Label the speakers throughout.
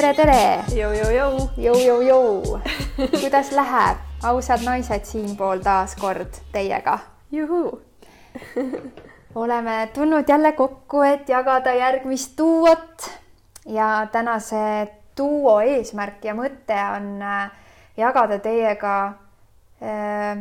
Speaker 1: tere, tere!
Speaker 2: jõu-jõu-jõu!
Speaker 1: kuidas läheb? ausad naised siinpool taas kord teiega.
Speaker 2: juhuu!
Speaker 1: oleme tulnud jälle kokku, et jagada järgmist duot ja tänase duo eesmärk ja mõte on äh, jagada teiega äh,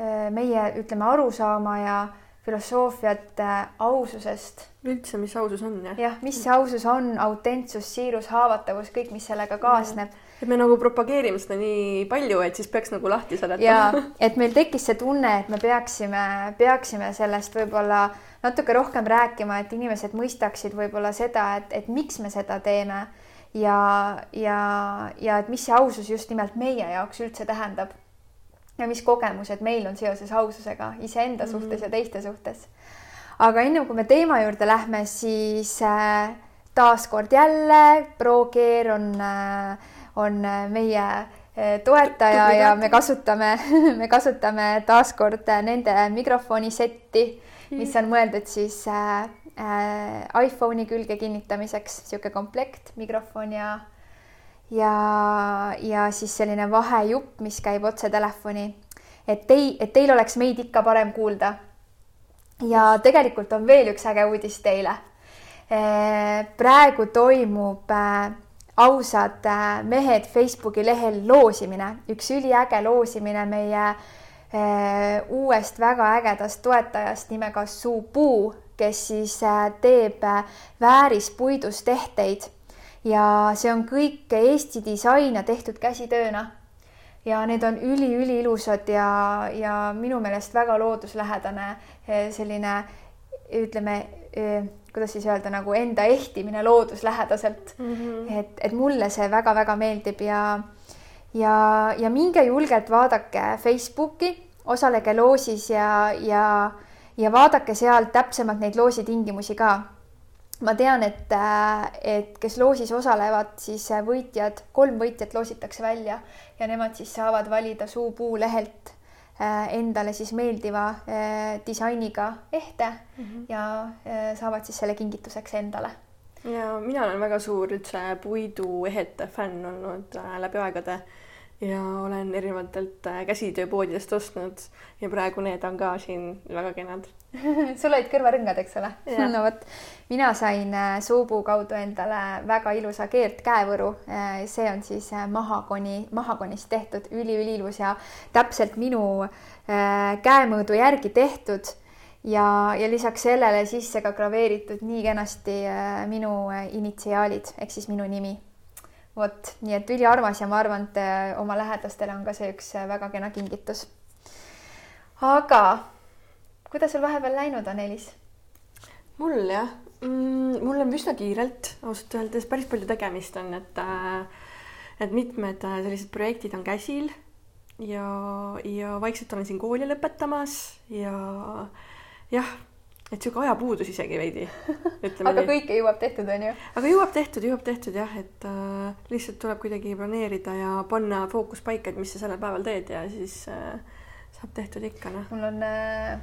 Speaker 1: äh, meie, ütleme, arusaama ja filosoofiat aususest.
Speaker 2: üldse, mis ausus on, jah?
Speaker 1: jah, mis see ausus on, autentsus, siirus, haavatavus, kõik, mis sellega kaasneb.
Speaker 2: et me nagu propageerime seda nii palju, et siis peaks nagu lahti seletama.
Speaker 1: ja, et meil tekkis see tunne, et me peaksime, peaksime sellest võib-olla natuke rohkem rääkima, et inimesed mõistaksid võib-olla seda, et, et miks me seda teeme ja, ja, ja et mis see ausus just nimelt meie jaoks üldse tähendab ja mis kogemused meil on seoses aususega iseenda mm -hmm. suhtes ja teiste suhtes. aga enne kui me teema juurde lähme, siis äh, taaskord jälle ProGear on äh,, on äh, meie äh, toetaja ja me kasutame, me kasutame taaskord nende mikrofoni setti, mis on mõeldud siis äh, äh, iPhone'i külge kinnitamiseks, niisugune komplekt, mikrofon ja ja, ja siis selline vahejupp, mis käib otse telefoni. et tei-, et teil oleks meid ikka parem kuulda. ja tegelikult on veel üks äge uudis teile. praegu toimub äh, ausad äh, mehed Facebooki lehel loosimine, üks üliäge loosimine meie äh, uuest väga ägedast toetajast nimega Supuu, kes siis teeb väärispuidust tehteid ja see on kõik Eesti disain ja tehtud käsitööna. ja need on üli-üliilusad ja, ja minu meelest väga looduslähedane eh, selline ütleme, eh, kuidas siis öelda, nagu enda ehtimine looduslähedaselt mm. -hmm. et, et mulle see väga-väga meeldib ja ja, ja minge julgelt vaadake Facebooki, osalege loosis ja, ja, ja vaadake seal täpsemalt neid loositingimusi ka ma tean, et, äh, et kes loosis osalevad, siis äh, võitjad, kolm võitjat loositakse välja ja nemad siis saavad valida Suupuu lehelt äh, endale siis meeldiva disainiga ehte mm -hmm. ja saavad siis selle kingituseks endale.
Speaker 2: ja mina olen väga suur üldse puiduehete fänn olnud läbi aegade ja olen erinevatelt käsitööpoodidest ostnud ja praegu need on ka siin väga kenad
Speaker 1: sul olid kõrvarõngad, eks ole? no vot, mina sain äh, Suupuu kaudu endale väga ilusa keert käevõru. Äh, see on siis mahakoni, mahakonist tehtud üliüliilus ja täpselt minu käemõõdu järgi tehtud ja, ja lisaks sellele sisse ka graveeritud nii kenasti minu initsiaalid ehk siis minu nimi vot, nii et üliarmas ja ma arvan, et äh, oma lähedastele on ka see üks äh, väga kena kingitus. aga kuidas sul vahepeal läinud on, Elis?
Speaker 2: mul jah mm,, mul on üsna kiirelt ausalt öeldes päris palju tegemist on, et äh, et mitmed sellised projektid on käsil ja, ja vaikselt olen siin kooli lõpetamas ja jah et sihuke ajapuudus isegi veidi.
Speaker 1: aga kõike jõuab tehtud, on ju?
Speaker 2: aga jõuab tehtud, jõuab tehtud jah, et äh, lihtsalt tuleb kuidagi planeerida ja panna fookus paika, et mis sa sellel päeval teed ja siis äh, saab tehtud ikka noh.
Speaker 1: mul on äh,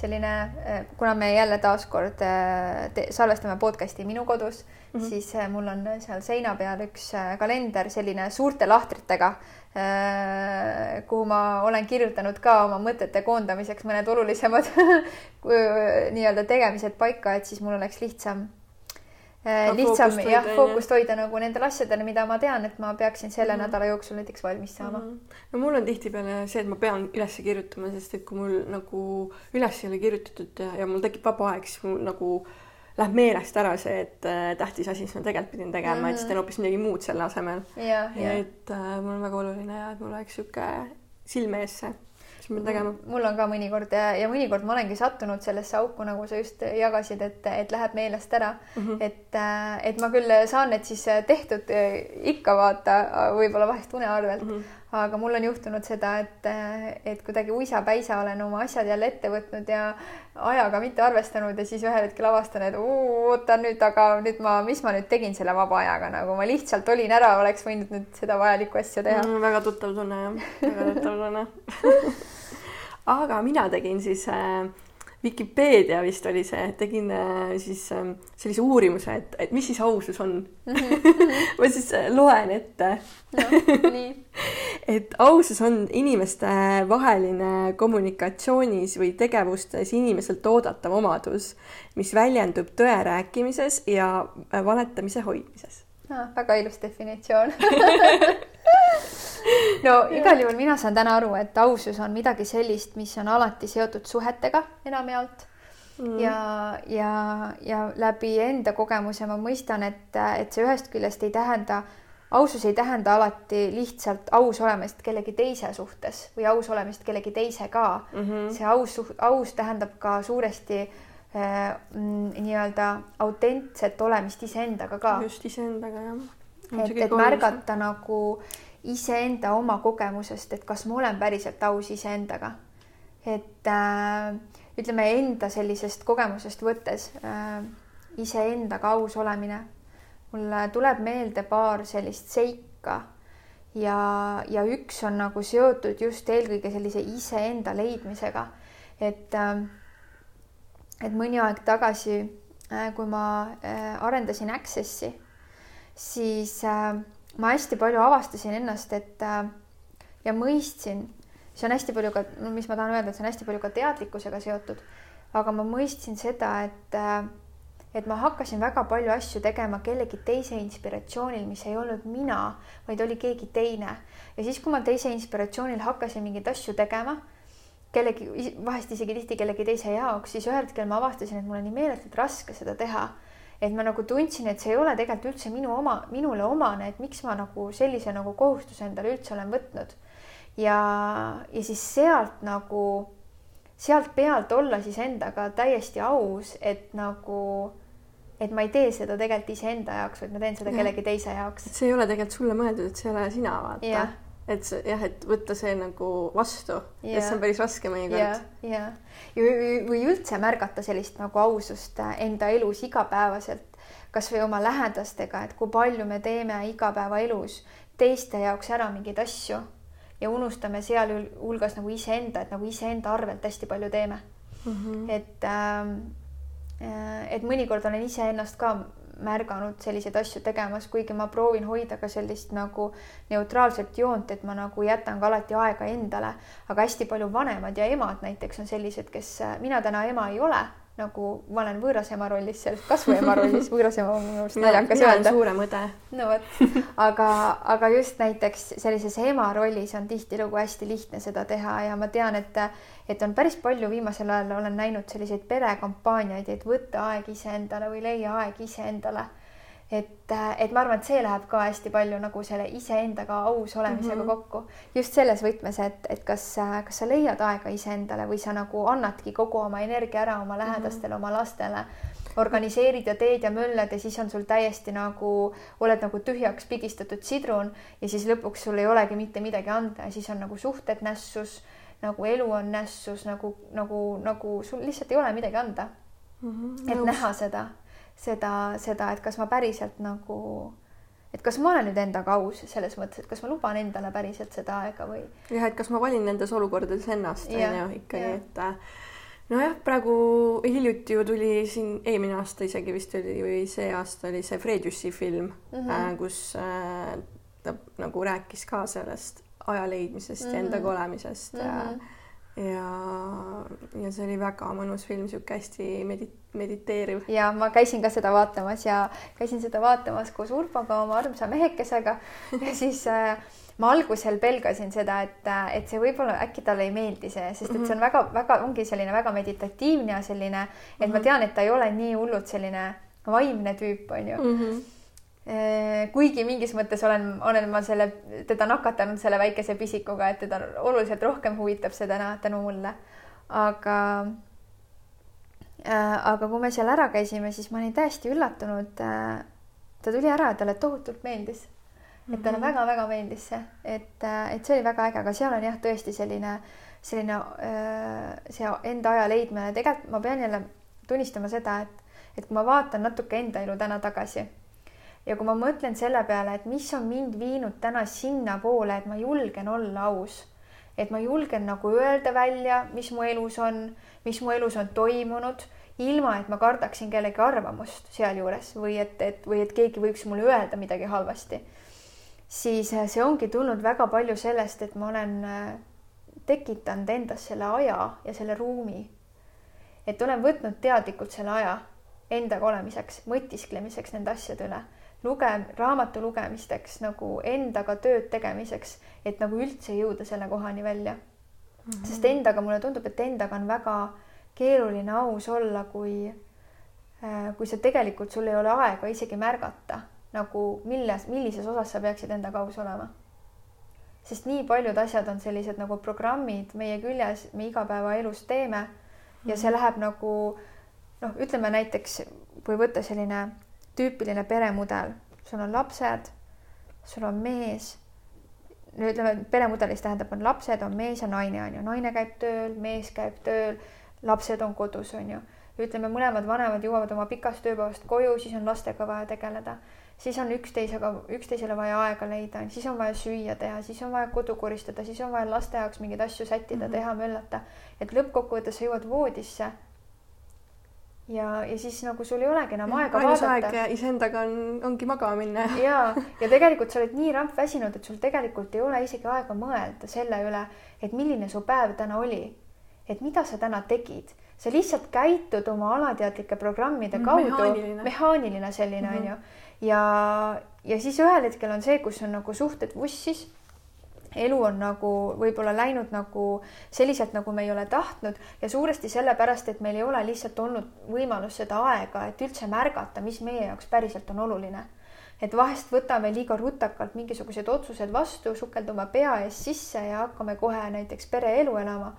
Speaker 1: selline, äh, kuna me jälle taaskord äh, salvestame podcast'i minu kodus mm, -hmm. siis äh, mul on seal seina peal üks kalender selline suurte lahtritega kuhu ma olen kirjutanud ka oma mõtete koondamiseks mõned olulisemad nii-öelda tegemised paika, et siis mul oleks lihtsam äh, lihtsam jah, fookust hoida nagu nendel asjadel, mida ma tean, et ma peaksin selle mm -hmm. nädala jooksul näiteks valmis saama mm.
Speaker 2: -hmm. no mul on tihtipeale see, et ma pean üles kirjutama, sest et kui mul nagu üles ei ole kirjutatud ja, ja mul tekib vaba aeg, siis mul nagu äh, läheb meelest ära see, et äh, tähtis asi, mis ma tegelikult pidin tegema mm, -hmm. et siis teen hoopis midagi muud selle asemel.
Speaker 1: ja, ja
Speaker 2: et äh, mul on väga oluline ja et mul oleks sihuke silme ees see, pean tegema.
Speaker 1: mul on ka mõnikord ja, ja mõnikord ma olengi sattunud sellesse auku, nagu sa just jagasid, et, et läheb meelest ära mm. -hmm. et, äh, et ma küll saan need siis tehtud ikka vaata, võib-olla vahest une arvelt mm. -hmm aga mul on juhtunud seda, et, et kuidagi uisapäisa olen oma asjad jälle ette võtnud ja ajaga mitte arvestanud ja siis ühel hetkel avastan, et oota nüüd, aga nüüd ma, mis ma nüüd tegin selle vaba ajaga, nagu ma lihtsalt olin ära, oleks võinud nüüd seda vajalikku asja teha
Speaker 2: mm,. väga tuttav tunne jah, väga tuttav tunne aga mina tegin siis äh, Vikipeedia vist oli see, tegin äh, siis ähm, sellise uurimuse, et, et mis siis ausus on mm. -hmm. ma siis äh, loen ette
Speaker 1: no,.
Speaker 2: et ausus on inimeste vaheline kommunikatsioonis või tegevustes inimeselt oodatav omadus, mis väljendub tõe rääkimises ja äh, valetamise hoidmises
Speaker 1: no,. väga ilus definitsioon no igal juhul mina saan täna aru, et ausus on midagi sellist, mis on alati seotud suhetega enamjaolt mm. ja, ja, ja läbi enda kogemuse ma mõistan, et, et see ühest küljest ei tähenda, ausus ei tähenda alati lihtsalt aus olemist kellegi teise suhtes või aus olemist kellegi teisega mm. -hmm. see aus, aus tähendab ka suuresti äh, nii-öelda autentset olemist iseendaga ka.
Speaker 2: just iseendaga jah.
Speaker 1: et, et märgata nagu iseenda oma kogemusest, et kas ma olen päriselt aus iseendaga. et äh, ütleme enda sellisest kogemusest võttes äh, iseendaga aus olemine. mulle tuleb meelde paar sellist seika ja, ja üks on nagu seotud just eelkõige sellise iseenda leidmisega. et äh,, et mõni aeg tagasi äh,, kui ma äh, arendasin Access'i, siis äh, ma hästi palju avastasin ennast, et äh, ja mõistsin, see on hästi palju ka, no mis ma tahan öelda, et see on hästi palju ka teadlikkusega seotud, aga ma mõistsin seda, et äh, et ma hakkasin väga palju asju tegema kellegi teise inspiratsioonil, mis ei olnud mina, vaid oli keegi teine. ja siis, kui ma teise inspiratsioonil hakkasin mingeid asju tegema, kellegi, vahest isegi tihti kellegi teise jaoks, siis ühel hetkel ma avastasin, et mul on nii meeletult raske seda teha et ma nagu tundsin, et see ei ole tegelikult üldse minu oma, minule omane, et miks ma nagu sellise nagu kohustuse endale üldse olen võtnud. ja, ja siis sealt nagu, sealt pealt olla siis endaga täiesti aus, et nagu, et ma ei tee seda tegelikult iseenda jaoks, vaid ma teen seda ja. kellegi teise jaoks.
Speaker 2: see ei ole tegelikult sulle mõeldud, et see ei ole sina, vaata et see jah, et võtta see nagu vastu, et see on päris raske mõnikord.
Speaker 1: ja, ja või üldse märgata sellist nagu ausust enda elus igapäevaselt, kasvõi oma lähedastega, et kui palju me teeme igapäevaelus teiste jaoks ära mingeid asju ja unustame sealhulgas nagu iseenda, et nagu iseenda arvelt hästi palju teeme mm. -hmm. et äh, et mõnikord olen iseennast ka märganud selliseid asju tegemas, kuigi ma proovin hoida ka sellist nagu neutraalset joont, et ma nagu jätan ka alati aega endale, aga hästi palju vanemad ja emad näiteks on sellised, kes, mina täna ema ei ole nagu ma olen võõras ema rollis seal, kasvuema rollis, võõras ema on minu arust naljakas öelda.
Speaker 2: suurem õde.
Speaker 1: no vot, aga, aga just näiteks sellises ema rollis on tihtilugu hästi lihtne seda teha ja ma tean, et, et on päris palju viimasel ajal olen näinud selliseid perekampaaniaid, et võtta aeg iseendale või leia aeg iseendale et, et ma arvan, et see läheb ka hästi palju nagu selle iseendaga aus olemisega mm -hmm. kokku. just selles võtmes, et, et kas, kas sa leiad aega iseendale või sa nagu annadki kogu oma energia ära oma lähedastele mm, -hmm. oma lastele, organiseerid ja teed ja möllad ja siis on sul täiesti nagu, oled nagu tühjaks pigistatud sidrun ja siis lõpuks sul ei olegi mitte midagi anda ja siis on nagu suhted nässus, nagu elu on nässus, nagu, nagu, nagu sul lihtsalt ei ole midagi anda mm. -hmm. et Nõus. näha seda seda, seda, et kas ma päriselt nagu, et kas ma olen nüüd endaga aus selles mõttes, et kas ma luban endale päriselt seda aega või.
Speaker 2: jah, et kas ma valin nendes olukordades ennast, on ju, ikkagi, et äh, nojah, praegu hiljuti ju tuli siin eelmine aasta isegi vist oli või see aasta oli see Fredjussi film mm, -hmm. kus äh, ta nagu rääkis ka sellest aja leidmisest mm -hmm. ja endaga mhm. olemisest mm -hmm. Ja ja, see oli väga mõnus film, sihuke hästi medi-, mediteeriv.
Speaker 1: ja ma käisin ka seda vaatamas ja käisin seda vaatamas koos Urboga, oma armsa mehekesega ja siis äh, ma algusel pelgasin seda, et, äh, et see võib-olla äkki talle ei meeldi see, sest et see on väga-väga, mhm. ongi selline väga meditatiivne ja selline, et mm -hmm. ma mhm. tean, et ta ei ole nii hullult selline vaimne tüüp, on ju mm. -hmm kuigi mingis mõttes olen, olen ma selle, teda nakatanud selle väikese pisikuga, et teda oluliselt rohkem huvitab see täna tänu mulle. aga äh,, aga kui me seal ära käisime, siis ma olin täiesti üllatunud äh,. ta tuli ära ja talle tohutult meeldis. et talle väga-väga mhm. meeldis see, et äh,, et see oli väga äge, aga seal on jah, tõesti selline, selline äh, see enda aja leidmine, tegelikult ma pean jälle tunnistama seda, et, et kui ma vaatan natuke enda elu täna tagasi ja kui ma mõtlen selle peale, et mis on mind viinud täna sinnapoole, et ma julgen olla aus, et ma julgen nagu öelda välja, mis mu elus on, mis mu elus on toimunud, ilma et ma kardaksin kellegi arvamust sealjuures või et, et või et keegi võiks mulle öelda midagi halvasti. siis äh, see ongi tulnud väga palju sellest, et ma olen äh, tekitanud endas selle aja ja selle ruumi. et olen võtnud teadlikult selle aja endaga olemiseks, mõtisklemiseks nende asjade üle luge-, raamatu lugemisteks nagu endaga tööd tegemiseks, et nagu üldse jõuda selle kohani välja mm. -hmm. sest endaga mulle tundub, et endaga on väga keeruline aus olla, kui, äh, kui sa tegelikult, sul ei ole aega isegi märgata nagu milles, millises osas sa peaksid endaga aus olema. sest nii paljud asjad on sellised nagu programmid meie küljes, me igapäevaelus teeme ja see mhm. läheb nagu noh, ütleme näiteks või võtta selline tüüpiline peremudel, sul on lapsed, sul on mees. no ütleme, peremudelis tähendab, on lapsed, on mees ja naine on ju, naine käib tööl, mees käib tööl, lapsed on kodus, on ju. ütleme, mõlemad vanemad jõuavad oma pikast tööpäevast koju, siis on lastega vaja tegeleda siis on üksteisega, üksteisele vaja aega leida, siis on vaja süüa teha, siis on vaja kodu koristada, siis on vaja laste jaoks mingeid asju sättida mm, -hmm. teha, möllata. et lõppkokkuvõttes sa jõuad voodisse ja, ja siis nagu sul ei olegi enam aega
Speaker 2: ainus vaadata. aeg iseendaga on, ongi magama minna.
Speaker 1: ja, ja tegelikult sa oled nii rampväsinud, et sul tegelikult ei ole isegi aega mõelda selle üle, et milline su päev täna oli. et mida sa täna tegid, sa lihtsalt käitud oma alateadlike programmide mm, kaudu, mehaaniline, mehaaniline selline on mm -hmm. ju. ja, ja siis ühel hetkel on see, kus on nagu suhted vussis elu on nagu võib-olla läinud nagu selliselt, nagu me ei ole tahtnud ja suuresti sellepärast, et meil ei ole lihtsalt olnud võimalus seda aega, et üldse märgata, mis meie jaoks päriselt on oluline. et vahest võtame liiga rutakalt mingisugused otsused vastu, sukeldume pea ees sisse ja hakkame kohe näiteks pereelu elama.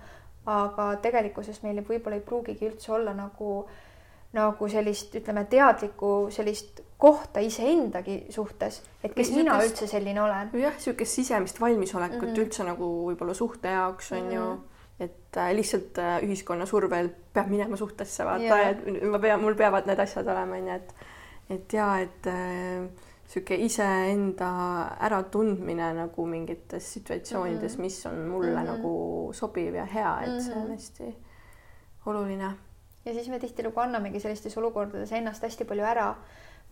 Speaker 1: aga tegelikkuses meil võib-olla ei pruugigi üldse olla nagu, nagu sellist, ütleme, teadlikku sellist kohta iseendagi suhtes, et kes mina sükest, üldse selline olen.
Speaker 2: jah, niisugust sisemist valmisolekut mm -hmm. üldse nagu võib-olla suhte jaoks on mm -hmm. ju, mhm. et äh, lihtsalt äh, ühiskonna survel peab minema suhtesse vaata, et ma pean, mul peavad need asjad olema, onju, et et ja et niisugune äh, iseenda äratundmine nagu mingites situatsioonides mm, -hmm. mis on mulle mm -hmm. nagu sobiv ja hea, et mm -hmm. see on mhm. hästi oluline.
Speaker 1: ja siis me tihtilugu annamegi sellistes olukordades ennast hästi palju ära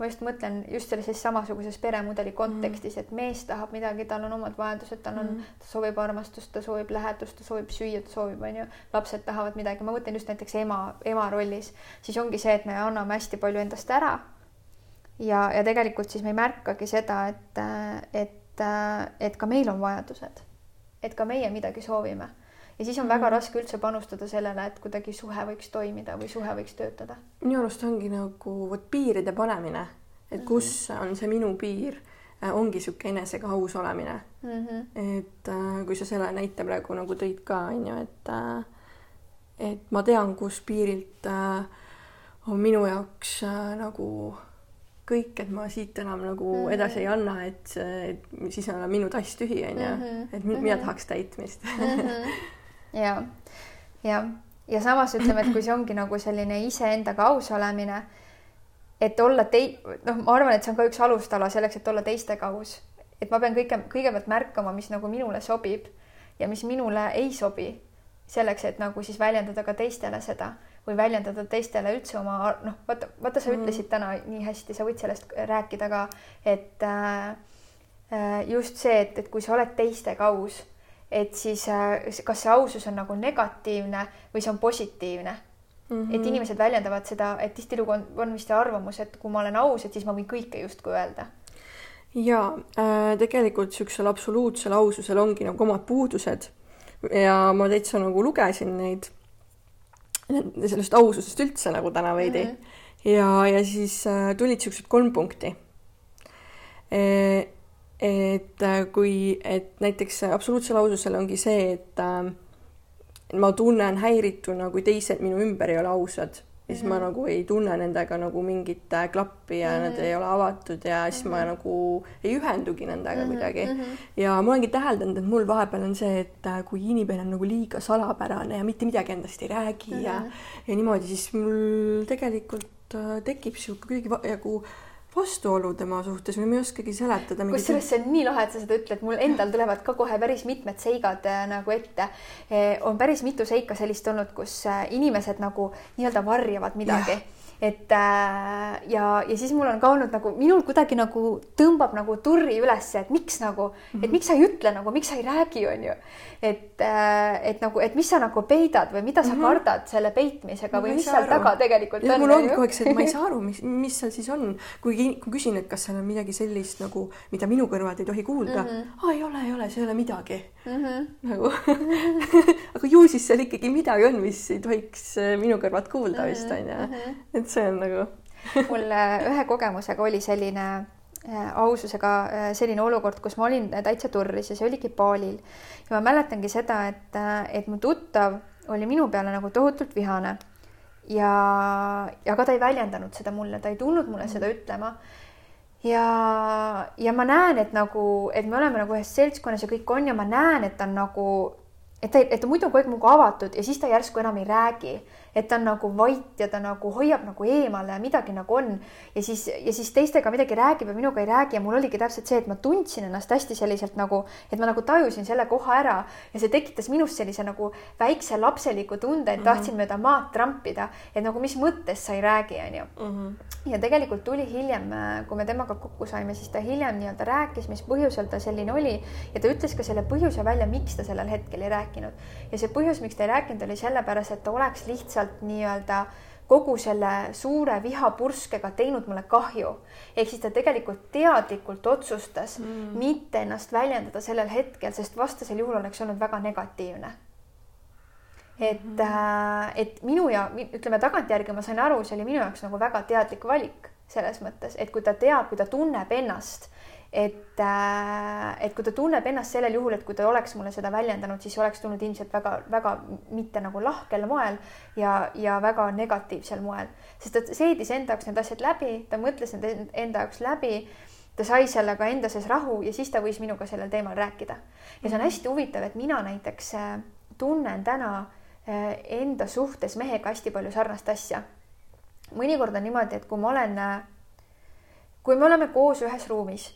Speaker 1: ma just mõtlen just sellises samasuguses peremudeli kontekstis et mees tahab midagi, tal on omad vajadused, tal on mm., ta soovib armastust, ta soovib lähedust, ta soovib süüa, ta soovib, onju, lapsed tahavad midagi, ma mõtlen just näiteks ema, ema rollis, siis ongi see, et me anname hästi palju endast ära. ja, ja tegelikult siis me ei märkagi seda, et, et, et ka meil on vajadused, et ka meie midagi soovime ja siis on väga mm. raske üldse panustada sellele, et kuidagi suhe võiks toimida või suhe võiks töötada.
Speaker 2: minu arust ongi nagu vot piiride panemine, et kus mm -hmm. on see minu piir, äh, ongi niisugune enesega aus olemine mm. -hmm. et äh, kui sa selle näite praegu nagu tõid ka, on ju, et äh, et ma tean, kus piirilt on minu jaoks nagu kõik, et ma siit enam nagu mm -hmm. edasi ei anna, et, et siis on minu tass tühi, on ju, mhm. et mina mhm. tahaks täitmist mm. -hmm
Speaker 1: ja, ja, ja samas ütleme, et kui see ongi nagu selline iseendaga aus olemine, et olla tei-, noh, ma arvan, et see on ka üks alustala selleks, et olla teistega aus. et ma pean kõige, kõigepealt märkama, mis nagu minule sobib ja mis minule ei sobi, selleks, et nagu siis väljendada ka teistele seda või väljendada teistele üldse oma noh, vaata, vaata, sa mm. ütlesid täna nii hästi, sa võid sellest rääkida ka, et äh, äh just see, et, et kui sa oled teistega aus et siis äh, kas see ausus on nagu negatiivne või see on positiivne mm. -hmm. et inimesed väljendavad seda, et tihtilugu on, on vist see arvamus, et kui ma olen aus, et siis ma võin kõike justkui öelda.
Speaker 2: ja äh, tegelikult niisugusel absoluutsel aususel ongi nagu omad puudused ja ma täitsa nagu lugesin neid, sellest aususest üldse nagu täna veidi mm -hmm. ja, ja siis äh, tulid niisugused kolm punkti e et äh, kui, et näiteks absoluutsel aususel ongi see, et äh, ma tunnen häirituna, kui teised minu ümber ei ole ausad, siis mm -hmm. ma mhm. nagu ei tunne nendega nagu mingit äh, klappi ja mm -hmm. nad ei ole avatud ja siis mm -hmm. ma mhm. nagu ei ühendugi nendega mm -hmm. kuidagi mm. -hmm. ja ma olengi täheldanud, et mul vahepeal on see, et äh, kui inimene on nagu liiga salapärane ja mitte midagi endast ei räägi mm -hmm. ja, ja niimoodi, siis mul tegelikult tekib sihuke kuidagi nagu vastuolu tema suhtes või ma ei oskagi seletada.
Speaker 1: kusjuures see on nii lahe, et sa seda ütled, mul endal tulevad ka kohe päris mitmed seigad äh, nagu ette. on päris mitu seika sellist olnud, kus inimesed nagu nii-öelda varjavad midagi yeah et äh, ja, ja siis mul on ka olnud nagu minul kuidagi nagu tõmbab nagu turri ülesse, et miks nagu et mhm. miks sa ei ütle nagu, miks sa ei räägi, onju. et äh,, et nagu, et mis sa nagu peidad või mida sa mm -hmm. kardad selle peitmisega või mis seal aru. taga tegelikult
Speaker 2: ja, on. mul ongi kogu aeg see, et ma ei saa aru, mis, mis seal siis on, kui, kui küsin, et kas seal on midagi sellist nagu, mida minu kõrvad ei tohi kuulda mm. -hmm. aa, ei ole, ei ole, see ei ole midagi mm. -hmm. nagu aga ju siis seal ikkagi midagi on, mis ei tohiks äh, minu kõrvad kuulda vist mhm, onju mm -hmm., et see on nagu
Speaker 1: mul äh, ühe kogemusega oli selline äh, aususega selline olukord, kus ma olin täitsa turris ja see oligi baalil. ja ma mäletangi seda, et, et mu tuttav oli minu peale nagu tohutult vihane. ja, ja ka ta ei väljendanud seda mulle, ta ei tulnud mulle seda mm. ütlema. Ja, ja ma näen, et nagu, et me oleme nagu ühes seltskonnas ja kõik on ja ma näen, et ta on nagu, et ta, et ta muidu kogu aeg minuga avatud ja siis ta järsku enam ei räägi. Et ta on nagu vait ja ta nagu hoiab nagu eemale ja midagi nagu on. Ja siis, ja siis teistega midagi räägib ja minuga ei räägi ja mul oligi täpselt see, et ma tundsin ennast hästi selliselt nagu, et ma nagu tajusin selle koha ära. Ja see tekitas minus sellise nagu väikse lapseliku tunde, et mhm. tahtsin mööda maad trampida, et nagu mis mõttes sa ei räägi, onju. Ja tegelikult tuli hiljem, kui me temaga kokku saime, siis ta hiljem nii-öelda rääkis, mis põhjusel ta selline oli ja ta ütles ka selle põhjuse välja, miks ta sellel hetkel ei rääkinud. ja see põhjus, miks ta ei rääkinud, oli sellepärast, et ta oleks lihtsalt lihtsalt nii-öelda kogu selle suure vihapurskega teinud mulle kahju. ehk siis ta tegelikult teadlikult otsustas mm. mitte ennast väljendada sellel hetkel, sest vastasel juhul oleks olnud väga negatiivne. Et mm, -hmm. et minu ja ütleme tagantjärgi ma sain aru, see oli minu jaoks nagu väga teadlik valik selles mõttes, et kui ta teab, kui ta tunneb ennast et, äh, et kui ta tunneb ennast sellel juhul, et kui ta oleks mulle seda väljendanud, siis oleks tulnud ilmselt väga-väga mitte nagu lahkel moel ja, ja väga negatiivsel moel, sest ta seedis enda jaoks need asjad läbi, ta mõtles need enda jaoks läbi ta sai sellega enda sees rahu ja siis ta võis minuga sellel teemal rääkida. ja see on hästi huvitav, et mina näiteks äh, tunnen täna äh, enda suhtes mehega hästi palju sarnast asja. mõnikord on niimoodi, et kui ma olen, kui me oleme koos ühes ruumis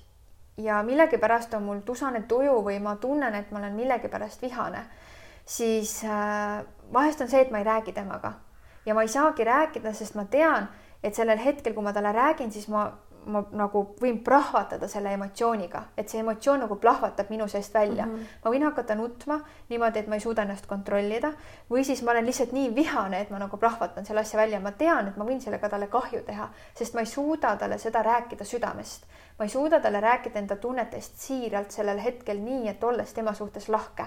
Speaker 1: ja millegipärast on mul tusane tuju või ma tunnen, et ma olen millegipärast vihane, siis äh, vahest on see, et ma ei räägi temaga ja ma ei saagi rääkida, sest ma tean, et sellel hetkel, kui ma talle räägin, siis ma, ma nagu võin plahvatada selle emotsiooniga, et see emotsioon nagu plahvatab minu seest välja mm. -hmm. ma võin hakata nutma niimoodi, et ma ei suuda ennast kontrollida või siis ma olen lihtsalt nii vihane, et ma nagu plahvatan selle asja välja, ma tean, et ma võin sellega talle kahju teha, sest ma ei suuda talle seda rääkida südamest ma ei suuda talle rääkida enda tunnetest siiralt sellel hetkel nii, et olles tema suhtes lahke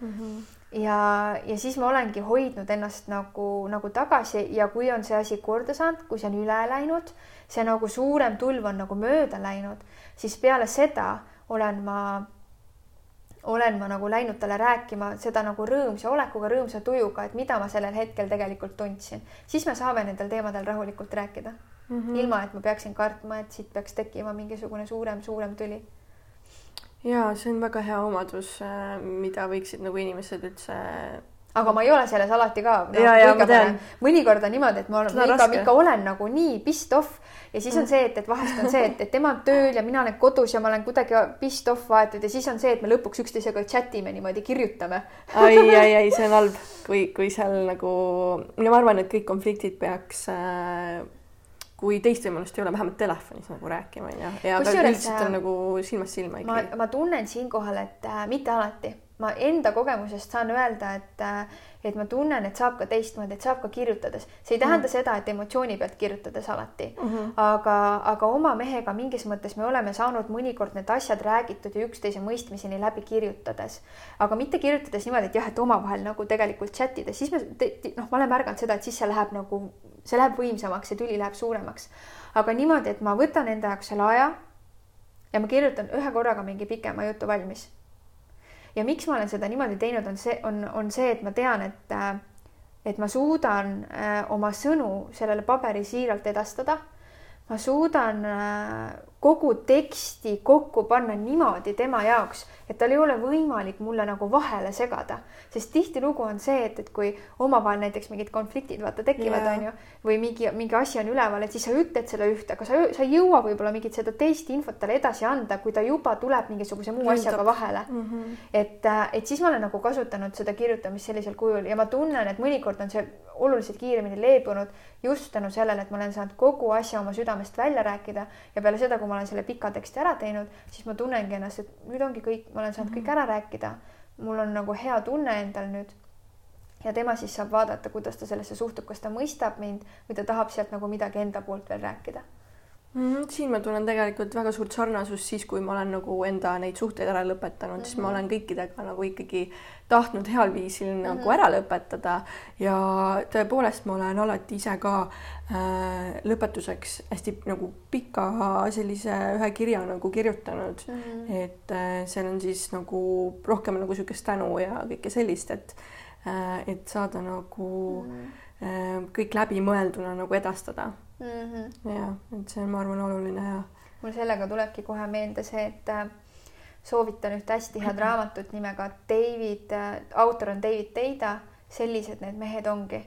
Speaker 1: mm. -hmm. ja, ja siis ma olengi hoidnud ennast nagu, nagu tagasi ja kui on see asi korda saanud, kui see on üle läinud, see nagu suurem tulv on nagu mööda läinud, siis peale seda olen ma olen ma nagu läinud talle rääkima seda nagu rõõmsa olekuga, rõõmsa tujuga, et mida ma sellel hetkel tegelikult tundsin, siis me saame nendel teemadel rahulikult rääkida mm, -hmm. ilma et ma peaksin kartma, et siit peaks tekkima mingisugune suurem, suurem tüli.
Speaker 2: ja see on väga hea omadus, äh, mida võiksid nagu inimesed üldse
Speaker 1: aga ma ei ole selles alati ka no,. mõnikord on niimoodi, et ma olen, ikka, ikka olen nagu nii pissed off ja siis on see, et, et vahest on see, et, et tema on tööl ja mina olen kodus ja ma olen kuidagi pissed off vaetud ja siis on see, et me lõpuks üksteisega chat ime niimoodi, kirjutame.
Speaker 2: ai, ai, ai, see on halb, kui, kui seal nagu, no ma arvan, et kõik konfliktid peaks äh, kui teist võimalust ei ole, vähemalt telefonis nagu rääkima onju ja ka üldiselt on äh, nagu silmast silma
Speaker 1: ikkagi. ma, ma tunnen siinkohal, et äh, mitte alati, ma enda kogemusest saan öelda, et äh, et ma tunnen, et saab ka teistmoodi, et saab ka kirjutades. see ei tähenda mm. seda, et emotsiooni pealt kirjutades alati mm, -hmm. aga, aga oma mehega mingis mõttes me oleme saanud mõnikord need asjad räägitud ja üksteise mõistmiseni läbi kirjutades. aga mitte kirjutades niimoodi, et jah, et omavahel nagu tegelikult chat ides, siis me noh, ma olen märganud seda, et siis see läheb nagu see läheb võimsamaks, see tüli läheb suuremaks. aga niimoodi, et ma võtan enda jaoks selle aja ja ma kirjutan ühe korraga mingi pikema jutu valmis. Ja miks ma olen seda niimoodi teinud, on see, on, on see, et ma tean, et et ma suudan äh, oma sõnu sellele paberi siiralt edastada. ma suudan äh, kogu teksti kokku panna niimoodi tema jaoks, et tal ei ole võimalik mulle nagu vahele segada, sest tihtilugu on see, et, et kui omavahel näiteks mingid konfliktid vaata tekivad, onju, või mingi, mingi asi on üleval, et siis sa ütled selle ühte, aga sa, sa ei jõua võib-olla mingit seda teist infot talle edasi anda, kui ta juba tuleb mingisuguse muu Ründab. asjaga vahele mm. -hmm. et, et siis ma olen nagu kasutanud seda kirjutamist sellisel kujul ja ma tunnen, et mõnikord on see oluliselt kiiremini leebunud just tänu sellele, et ma olen saanud kogu asja oma südamest välja rääkida ja peale seda, kui ma olen selle pika teksti ära teinud, siis ma tunnengi ennast, et nüüd ongi kõik, ma olen saanud kõik ära rääkida. mul on nagu hea tunne endal nüüd. ja tema siis saab vaadata, kuidas ta sellesse suhtub, kas ta mõistab mind või ta tahab sealt nagu midagi enda poolt veel rääkida
Speaker 2: mm. -hmm. Siin ma tunnen tegelikult väga suurt sarnasust siis, kui ma olen nagu enda neid suhteid ära lõpetanud mm, -hmm. siis ma mhm. olen kõikidega nagu ikkagi tahtnud heal viisil mm -hmm. nagu mhm. ära lõpetada ja tõepoolest ma olen alati ise ka äh, lõpetuseks hästi nagu pika sellise ühe kirja nagu kirjutanud mm, -hmm. et äh, seal on siis nagu rohkem nagu niisugust tänu ja kõike sellist, et äh, et saada nagu mm -hmm. äh, kõik läbimõelduna nagu edastada mm. -hmm. ja et see on, ma arvan, oluline ja.
Speaker 1: mul sellega tulebki kohe meelde see, et äh, soovitan ühte hästi head raamatut nimega David, äh, autor on David Teida, sellised need mehed ongi.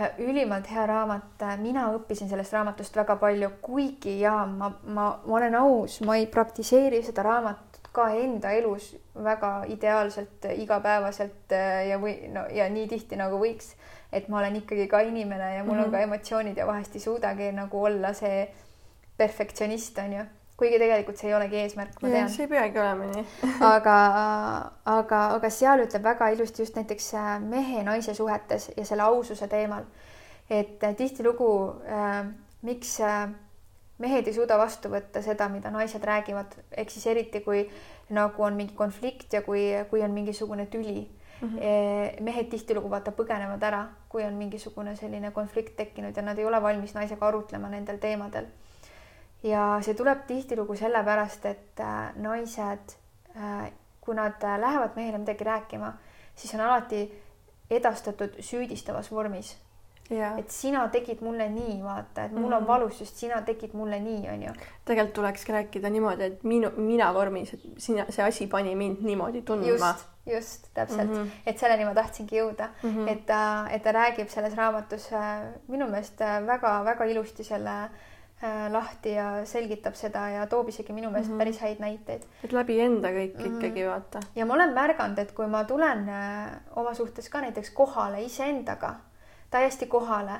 Speaker 1: Äh, ülimalt hea raamat, mina õppisin sellest raamatust väga palju, kuigi ja ma, ma, ma olen aus, ma ei praktiseeri seda raamatut ka enda elus väga ideaalselt igapäevaselt ja või no ja nii tihti nagu võiks et ma olen ikkagi ka inimene ja mul mm -hmm. on ka mhm. emotsioonid ja vahest ei suudagi nagu olla see perfektsionist, on ju. kuigi tegelikult see ei olegi eesmärk, ma tean.
Speaker 2: see ei peagi olema nii
Speaker 1: aga, aga, aga seal ütleb väga ilusti just näiteks äh, mehe-naise suhetes ja selle aususe teemal. et äh, tihtilugu äh, miks äh, mehed ei suuda vastu võtta seda, mida naised räägivad, ehk siis eriti kui nagu on mingi konflikt ja kui, kui on mingisugune tüli mm. -hmm. mehed tihtilugu vaata põgenevad ära, kui on mingisugune selline konflikt tekkinud ja nad ei ole valmis naisega arutlema nendel teemadel. ja see tuleb tihtilugu sellepärast, et äh, naised, äh, kui nad lähevad mehele midagi rääkima, siis on alati edastatud süüdistavas vormis et sina tegid mulle nii, vaata, et mul mm -hmm. on mhm. valus, sest sina tegid mulle nii, onju.
Speaker 2: tegelikult tulekski rääkida niimoodi, et minu, mina vormis, et sina, see asi pani mind niimoodi tundma.
Speaker 1: just, just täpselt mm, -hmm. et selleni ma tahtsingi jõuda mm, -hmm. et ta, et ta räägib selles raamatus äh, minu meelest väga-väga äh, ilusti selle äh, lahti ja selgitab seda ja toob isegi minu meelest mm -hmm. päris häid näiteid.
Speaker 2: et läbi enda kõik mm -hmm. ikkagi vaata.
Speaker 1: ja ma olen märganud, et kui ma tulen oma suhtes ka näiteks kohale iseendaga täiesti kohale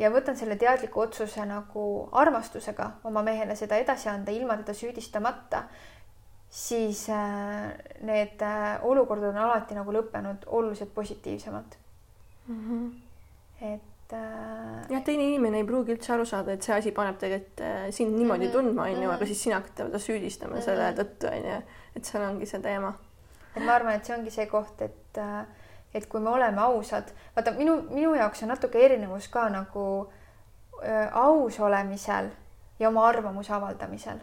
Speaker 1: ja võtan selle teadliku otsuse nagu armastusega oma mehele seda edasi anda, ilma teda süüdistamata, siis äh, need äh, olukorrad on alati nagu lõppenud oluliselt positiivsemalt mm.
Speaker 2: -hmm. et äh, jah, teine inimene ei pruugi üldse aru saada, et see asi paneb tegelikult sind niimoodi mm -hmm. tundma, onju, aga mhm. siis sina hakkad teda süüdistama mm -hmm. selle tõttu, onju, et seal ongi see teema.
Speaker 1: et ma arvan, et see ongi see koht, et äh, et kui me oleme ausad, vaata minu, minu jaoks on natuke erinevus ka nagu äh, aus olemisel ja oma arvamuse avaldamisel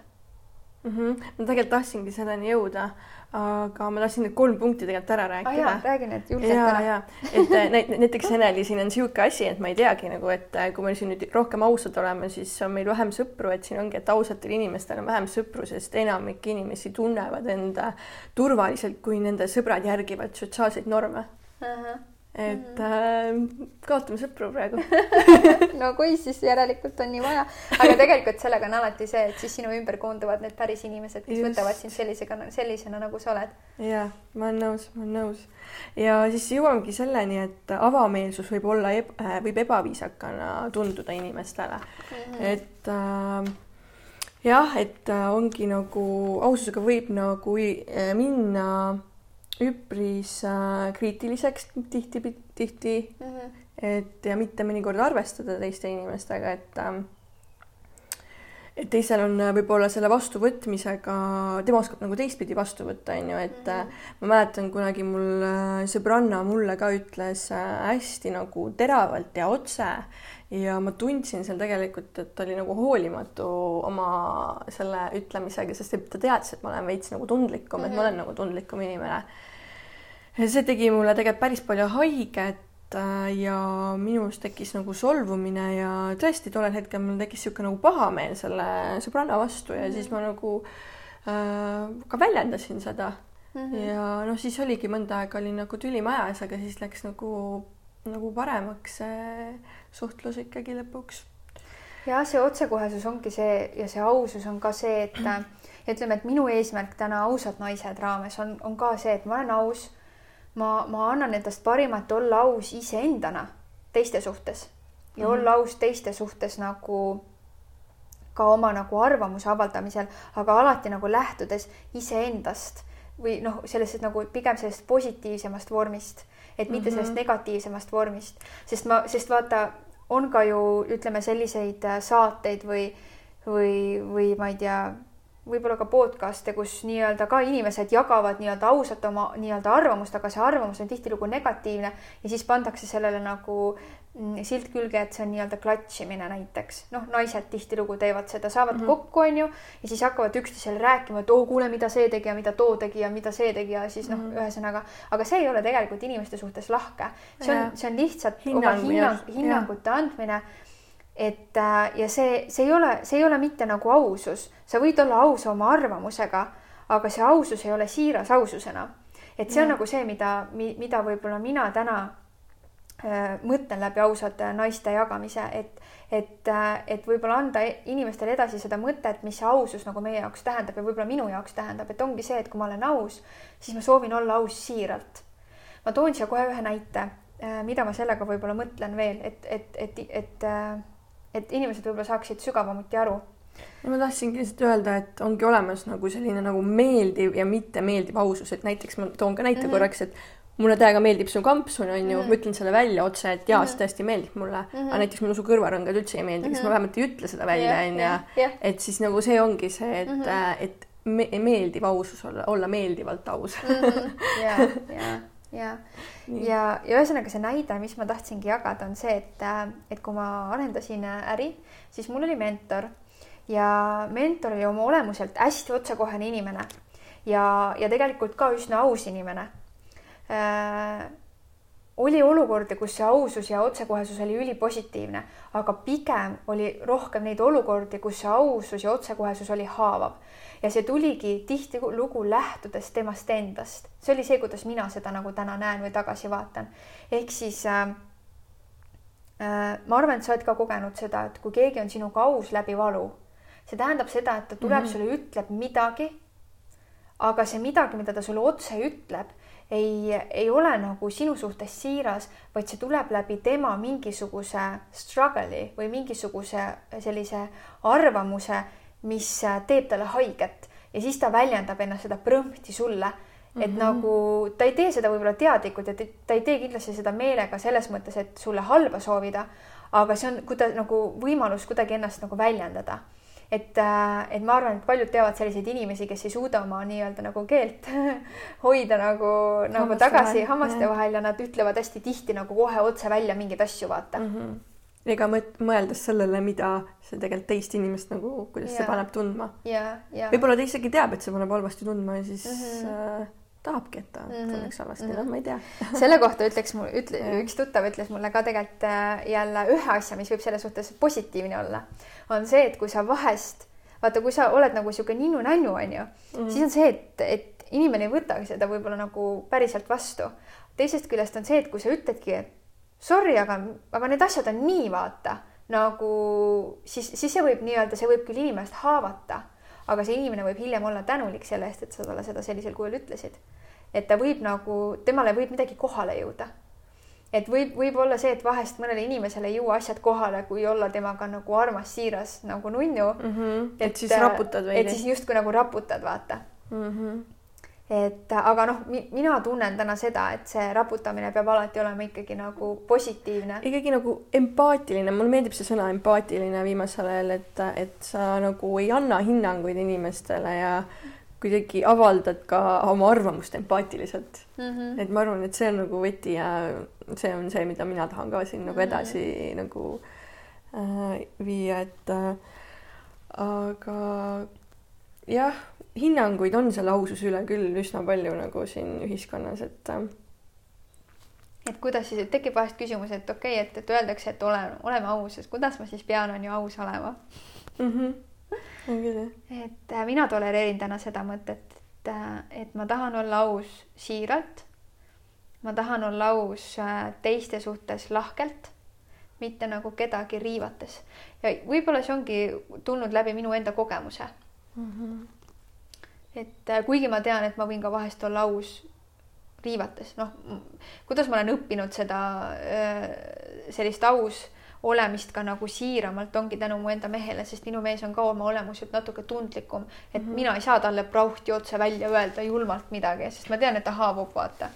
Speaker 2: mm. -hmm. ma tegelikult tahtsingi selleni jõuda, aga ma tahtsin need kolm punkti tegelikult ära rääkida
Speaker 1: ah,. räägi need julgelt ära.
Speaker 2: et äh, näiteks Eneli siin on niisugune asi, et ma ei teagi nagu, et äh, kui me siin nüüd rohkem ausad oleme, siis on meil vähem sõpru, et siin ongi, et ausatel inimestel on vähem sõpru, sest enamik inimesi tunnevad enda turvaliselt, kui nende sõbrad järgivad sotsiaalseid norme -huh. Et äh, kaotame sõpru praegu
Speaker 1: no kui, siis järelikult on nii vaja, aga tegelikult sellega on alati see, et siis sinu ümber koonduvad need päris inimesed, kes Just. võtavad sind sellisega, sellisena, nagu sa oled.
Speaker 2: ja ma olen nõus, ma olen nõus. ja siis jõuamegi selleni, et avameelsus võib olla, äh, võib ebaviisakana tunduda inimestele mm, -hmm. et äh, jah, et äh, ongi nagu aususega võib nagu äh, minna üpris äh, kriitiliseks tihti, tihti mm, -hmm. et ja mitte mõnikord arvestada teiste inimestega, et äh, et teisel on äh, võib-olla selle vastuvõtmisega, tema oskab nagu teistpidi vastu võtta, on ju, et mm -hmm. ma mäletan kunagi mul äh, sõbranna mulle ka ütles hästi nagu teravalt ja otse ja ma tundsin seal tegelikult, et ta oli nagu hoolimatu oma selle ütlemisega, sest ta teadis, et ma olen veits nagu tundlikum mm, -hmm. et ma olen mhm. nagu tundlikum inimene see tegi mulle tegelikult päris palju haiget ja minus tekkis nagu solvumine ja tõesti tollel hetkel mul tekkis niisugune nagu pahameel selle sõbranna vastu ja mm -hmm. siis ma nagu äh, ka väljendasin seda mm. -hmm. ja noh, siis oligi mõnda aega oli nagu tüli majas, aga siis läks nagu, nagu paremaks see suhtlus ikkagi lõpuks.
Speaker 1: ja see otsekohesus ongi see ja see ausus on ka see, et ja ütleme, et minu eesmärk täna ausad naised raames on, on ka see, et ma olen aus. Ma, ma annan endast parimat olla aus iseendana teiste suhtes ja mm -hmm. olla aus teiste suhtes nagu ka oma nagu arvamuse avaldamisel, aga alati nagu lähtudes iseendast või noh, sellest nagu pigem sellest positiivsemast vormist, et mitte mm -hmm. sellest negatiivsemast vormist, sest ma, sest vaata, on ka ju ütleme selliseid äh, saateid või, või, või ma ei tea võib-olla ka podcast'e, kus nii-öelda ka inimesed jagavad nii-öelda ausalt oma nii-öelda arvamust, aga see arvamus on tihtilugu negatiivne ja siis pandakse sellele nagu mm, silt külge, et see on nii-öelda klatšimine näiteks. noh, naised tihtilugu teevad seda, saavad mm -hmm. kokku, onju, ja siis hakkavad üksteisele rääkima, et oo oh,, kuule, mida see tegi ja mida too tegi ja mida see tegi ja siis noh mm -hmm., ühesõnaga, aga see ei ole tegelikult inimeste suhtes lahke. see on, see on lihtsalt Hinnang, oma hinnang, hinnangute andmine et äh, ja see, see ei ole, see ei ole mitte nagu ausus, sa võid olla aus oma arvamusega, aga see ausus ei ole siiras aususena. et see on mm. nagu see, mida, mida võib-olla mina täna äh, mõtlen läbi ausate naiste jagamise, et, et, äh, et võib-olla anda inimestele edasi seda mõtet, mis see ausus nagu meie jaoks tähendab ja võib-olla minu jaoks tähendab, et ongi see, et kui ma olen aus, siis ma soovin olla aus siiralt. ma toon siia kohe ühe näite, äh, mida ma sellega võib-olla mõtlen veel, et, et, et, et, et et inimesed võib-olla saaksid sügavamuti aru
Speaker 2: no ma tahtsingi lihtsalt öelda, et ongi olemas nagu selline nagu meeldiv ja mittemeeldiv ausus, et näiteks ma toon ka näite mm -hmm. korraks, et mulle täiega meeldib su kampsun, on ju mm, -hmm. ma ütlen selle välja otse, et jaa mm, -hmm. see tõesti meeldib mulle mm, -hmm. aga näiteks mulle su kõrvarõngad üldse ei meeldi mm, -hmm. siis ma vähemalt ei ütle seda välja, on ju. et siis nagu see ongi see, et mm, -hmm. et me meeldiv ausus olla, olla meeldivalt aus
Speaker 1: ja, ja ja, ja, ja ühesõnaga see näide, mis ma tahtsingi jagada, on see, et, äh, et kui ma arendasin äh, äri, siis mul oli mentor. Ja mentor oli oma olemuselt hästi otsekohene inimene. Ja, ja tegelikult ka üsna aus inimene. Äh, oli olukordi, kus see ausus ja otsekohesus oli ülipositiivne, aga pigem oli rohkem neid olukordi, kus see ausus ja otsekohesus oli haavav ja see tuligi tihtilugu lähtudes temast endast. see oli see, kuidas mina seda nagu täna näen või tagasi vaatan. ehk siis äh, äh, ma arvan, et sa oled ka kogenud seda, et kui keegi on sinuga aus läbi valu, see tähendab seda, et ta tuleb mm -hmm. sulle, ütleb midagi. aga see midagi, mida ta sulle otse ütleb, ei, ei ole nagu sinu suhtes siiras, vaid see tuleb läbi tema mingisuguse struggle'i või mingisuguse sellise arvamuse mis äh, teeb talle haiget ja siis ta väljendab ennast seda prõmpti sulle. et mm -hmm. nagu ta ei tee seda võib-olla teadlikult ja ta ei tee kindlasti seda meelega selles mõttes, et sulle halba soovida. aga see on kuida- nagu võimalus kuidagi ennast nagu väljendada. et, äh, et ma arvan, et paljud teavad selliseid inimesi, kes ei suuda oma nii-öelda nagu keelt hoida nagu, nagu tagasi vahel, hammaste vahel ja nad ütlevad hästi tihti nagu kohe otse välja mingeid asju, vaata mm. -hmm
Speaker 2: ega mõeldes sellele, mida see tegelikult teist inimest nagu, kuidas ja. see paneb tundma. võib-olla ta isegi teab, et see paneb halvasti tundma ja siis mm -hmm. äh, tahabki, et ta mm -hmm. tunneks halvasti mm, -hmm. noh, ma ei tea
Speaker 1: selle kohta ütleks mul, ütle, üks tuttav ütles mulle ka tegelikult äh, jälle ühe asja, mis võib selles suhtes positiivne olla, on see, et kui sa vahest, vaata, kui sa oled nagu niisugune ninnu-nännu, onju mm, -hmm. siis on see, et, et inimene ei võta seda võib-olla nagu päriselt vastu. teisest küljest on see, et kui sa ütledki, et sorry, aga, aga need asjad on nii, vaata, nagu siis, siis see võib nii-öelda, see võib küll inimest haavata, aga see inimene võib hiljem olla tänulik selle eest, et sa talle seda sellisel kujul ütlesid. et ta võib nagu, temale võib midagi kohale jõuda. et võib, võib olla see, et vahest mõnele inimesele ei jõua asjad kohale, kui olla temaga nagu armas, siiras nagu nunnu
Speaker 2: mm. -hmm. et, et siis raputad veidi.
Speaker 1: et siis justkui nagu raputad, vaata mm. -hmm et aga noh, mina tunnen täna seda, et see raputamine peab alati olema ikkagi nagu positiivne.
Speaker 2: ikkagi nagu empaatiline, mulle meeldib see sõna empaatiline viimasel ajal, et, et sa nagu ei anna hinnanguid inimestele ja kuidagi avaldad ka oma arvamust empaatiliselt mm. -hmm. et ma arvan, et see on nagu võti ja see on see, mida mina tahan ka siin nagu edasi mm -hmm. nagu äh, viia, et äh, aga jah hinnanguid on selle aususe üle küll üsna palju nagu siin ühiskonnas, et äh,
Speaker 1: et kuidas siis, et tekib vahest küsimus, et okei okay,, et, et öeldakse, et ole, oleme ausad, kuidas ma siis pean, on ju, aus olema
Speaker 2: mm. -hmm. on küll jah.
Speaker 1: et äh, mina tolereerin täna seda mõtet, et, äh, et ma tahan olla aus siiralt. ma tahan olla aus äh, teiste suhtes lahkelt, mitte nagu kedagi riivates. ja võib-olla see ongi tulnud läbi minu enda kogemuse mm. -hmm. Et äh, kuigi ma tean, et ma võin ka vahest olla aus riivates, noh, kuidas ma olen õppinud seda äh, sellist aus olemist ka nagu siiramalt ongi tänu mu enda mehele, sest minu mees on ka oma olemuselt natuke tundlikum, et mm -hmm. mina ei saa talle prauhti otse välja öelda julmalt midagi, sest ma tean, et ta haavub, vaata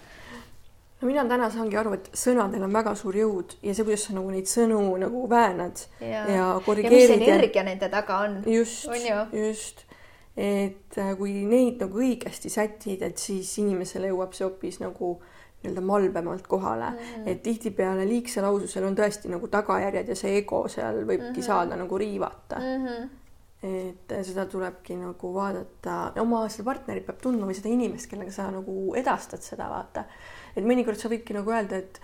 Speaker 2: no mina täna saangi aru, et sõnadel on väga suur jõud ja see, kuidas sa nagu neid sõnu nagu väänad ja, ja korrigeerid.
Speaker 1: ja mis energia ja... nende taga on.
Speaker 2: just, just et äh, kui neid nagu õigesti sätid, et siis inimesele jõuab see hoopis nagu nii-öelda malbemalt kohale mm, -hmm. et tihtipeale liigsel aususel on tõesti nagu tagajärjed ja see ego seal võibki mm -hmm. saada nagu riivata mm. -hmm. et äh, seda tulebki nagu vaadata, oma seda partnerit peab tundma või seda inimest, kellega sa nagu edastad seda, vaata. et mõnikord sa võidki nagu öelda, et,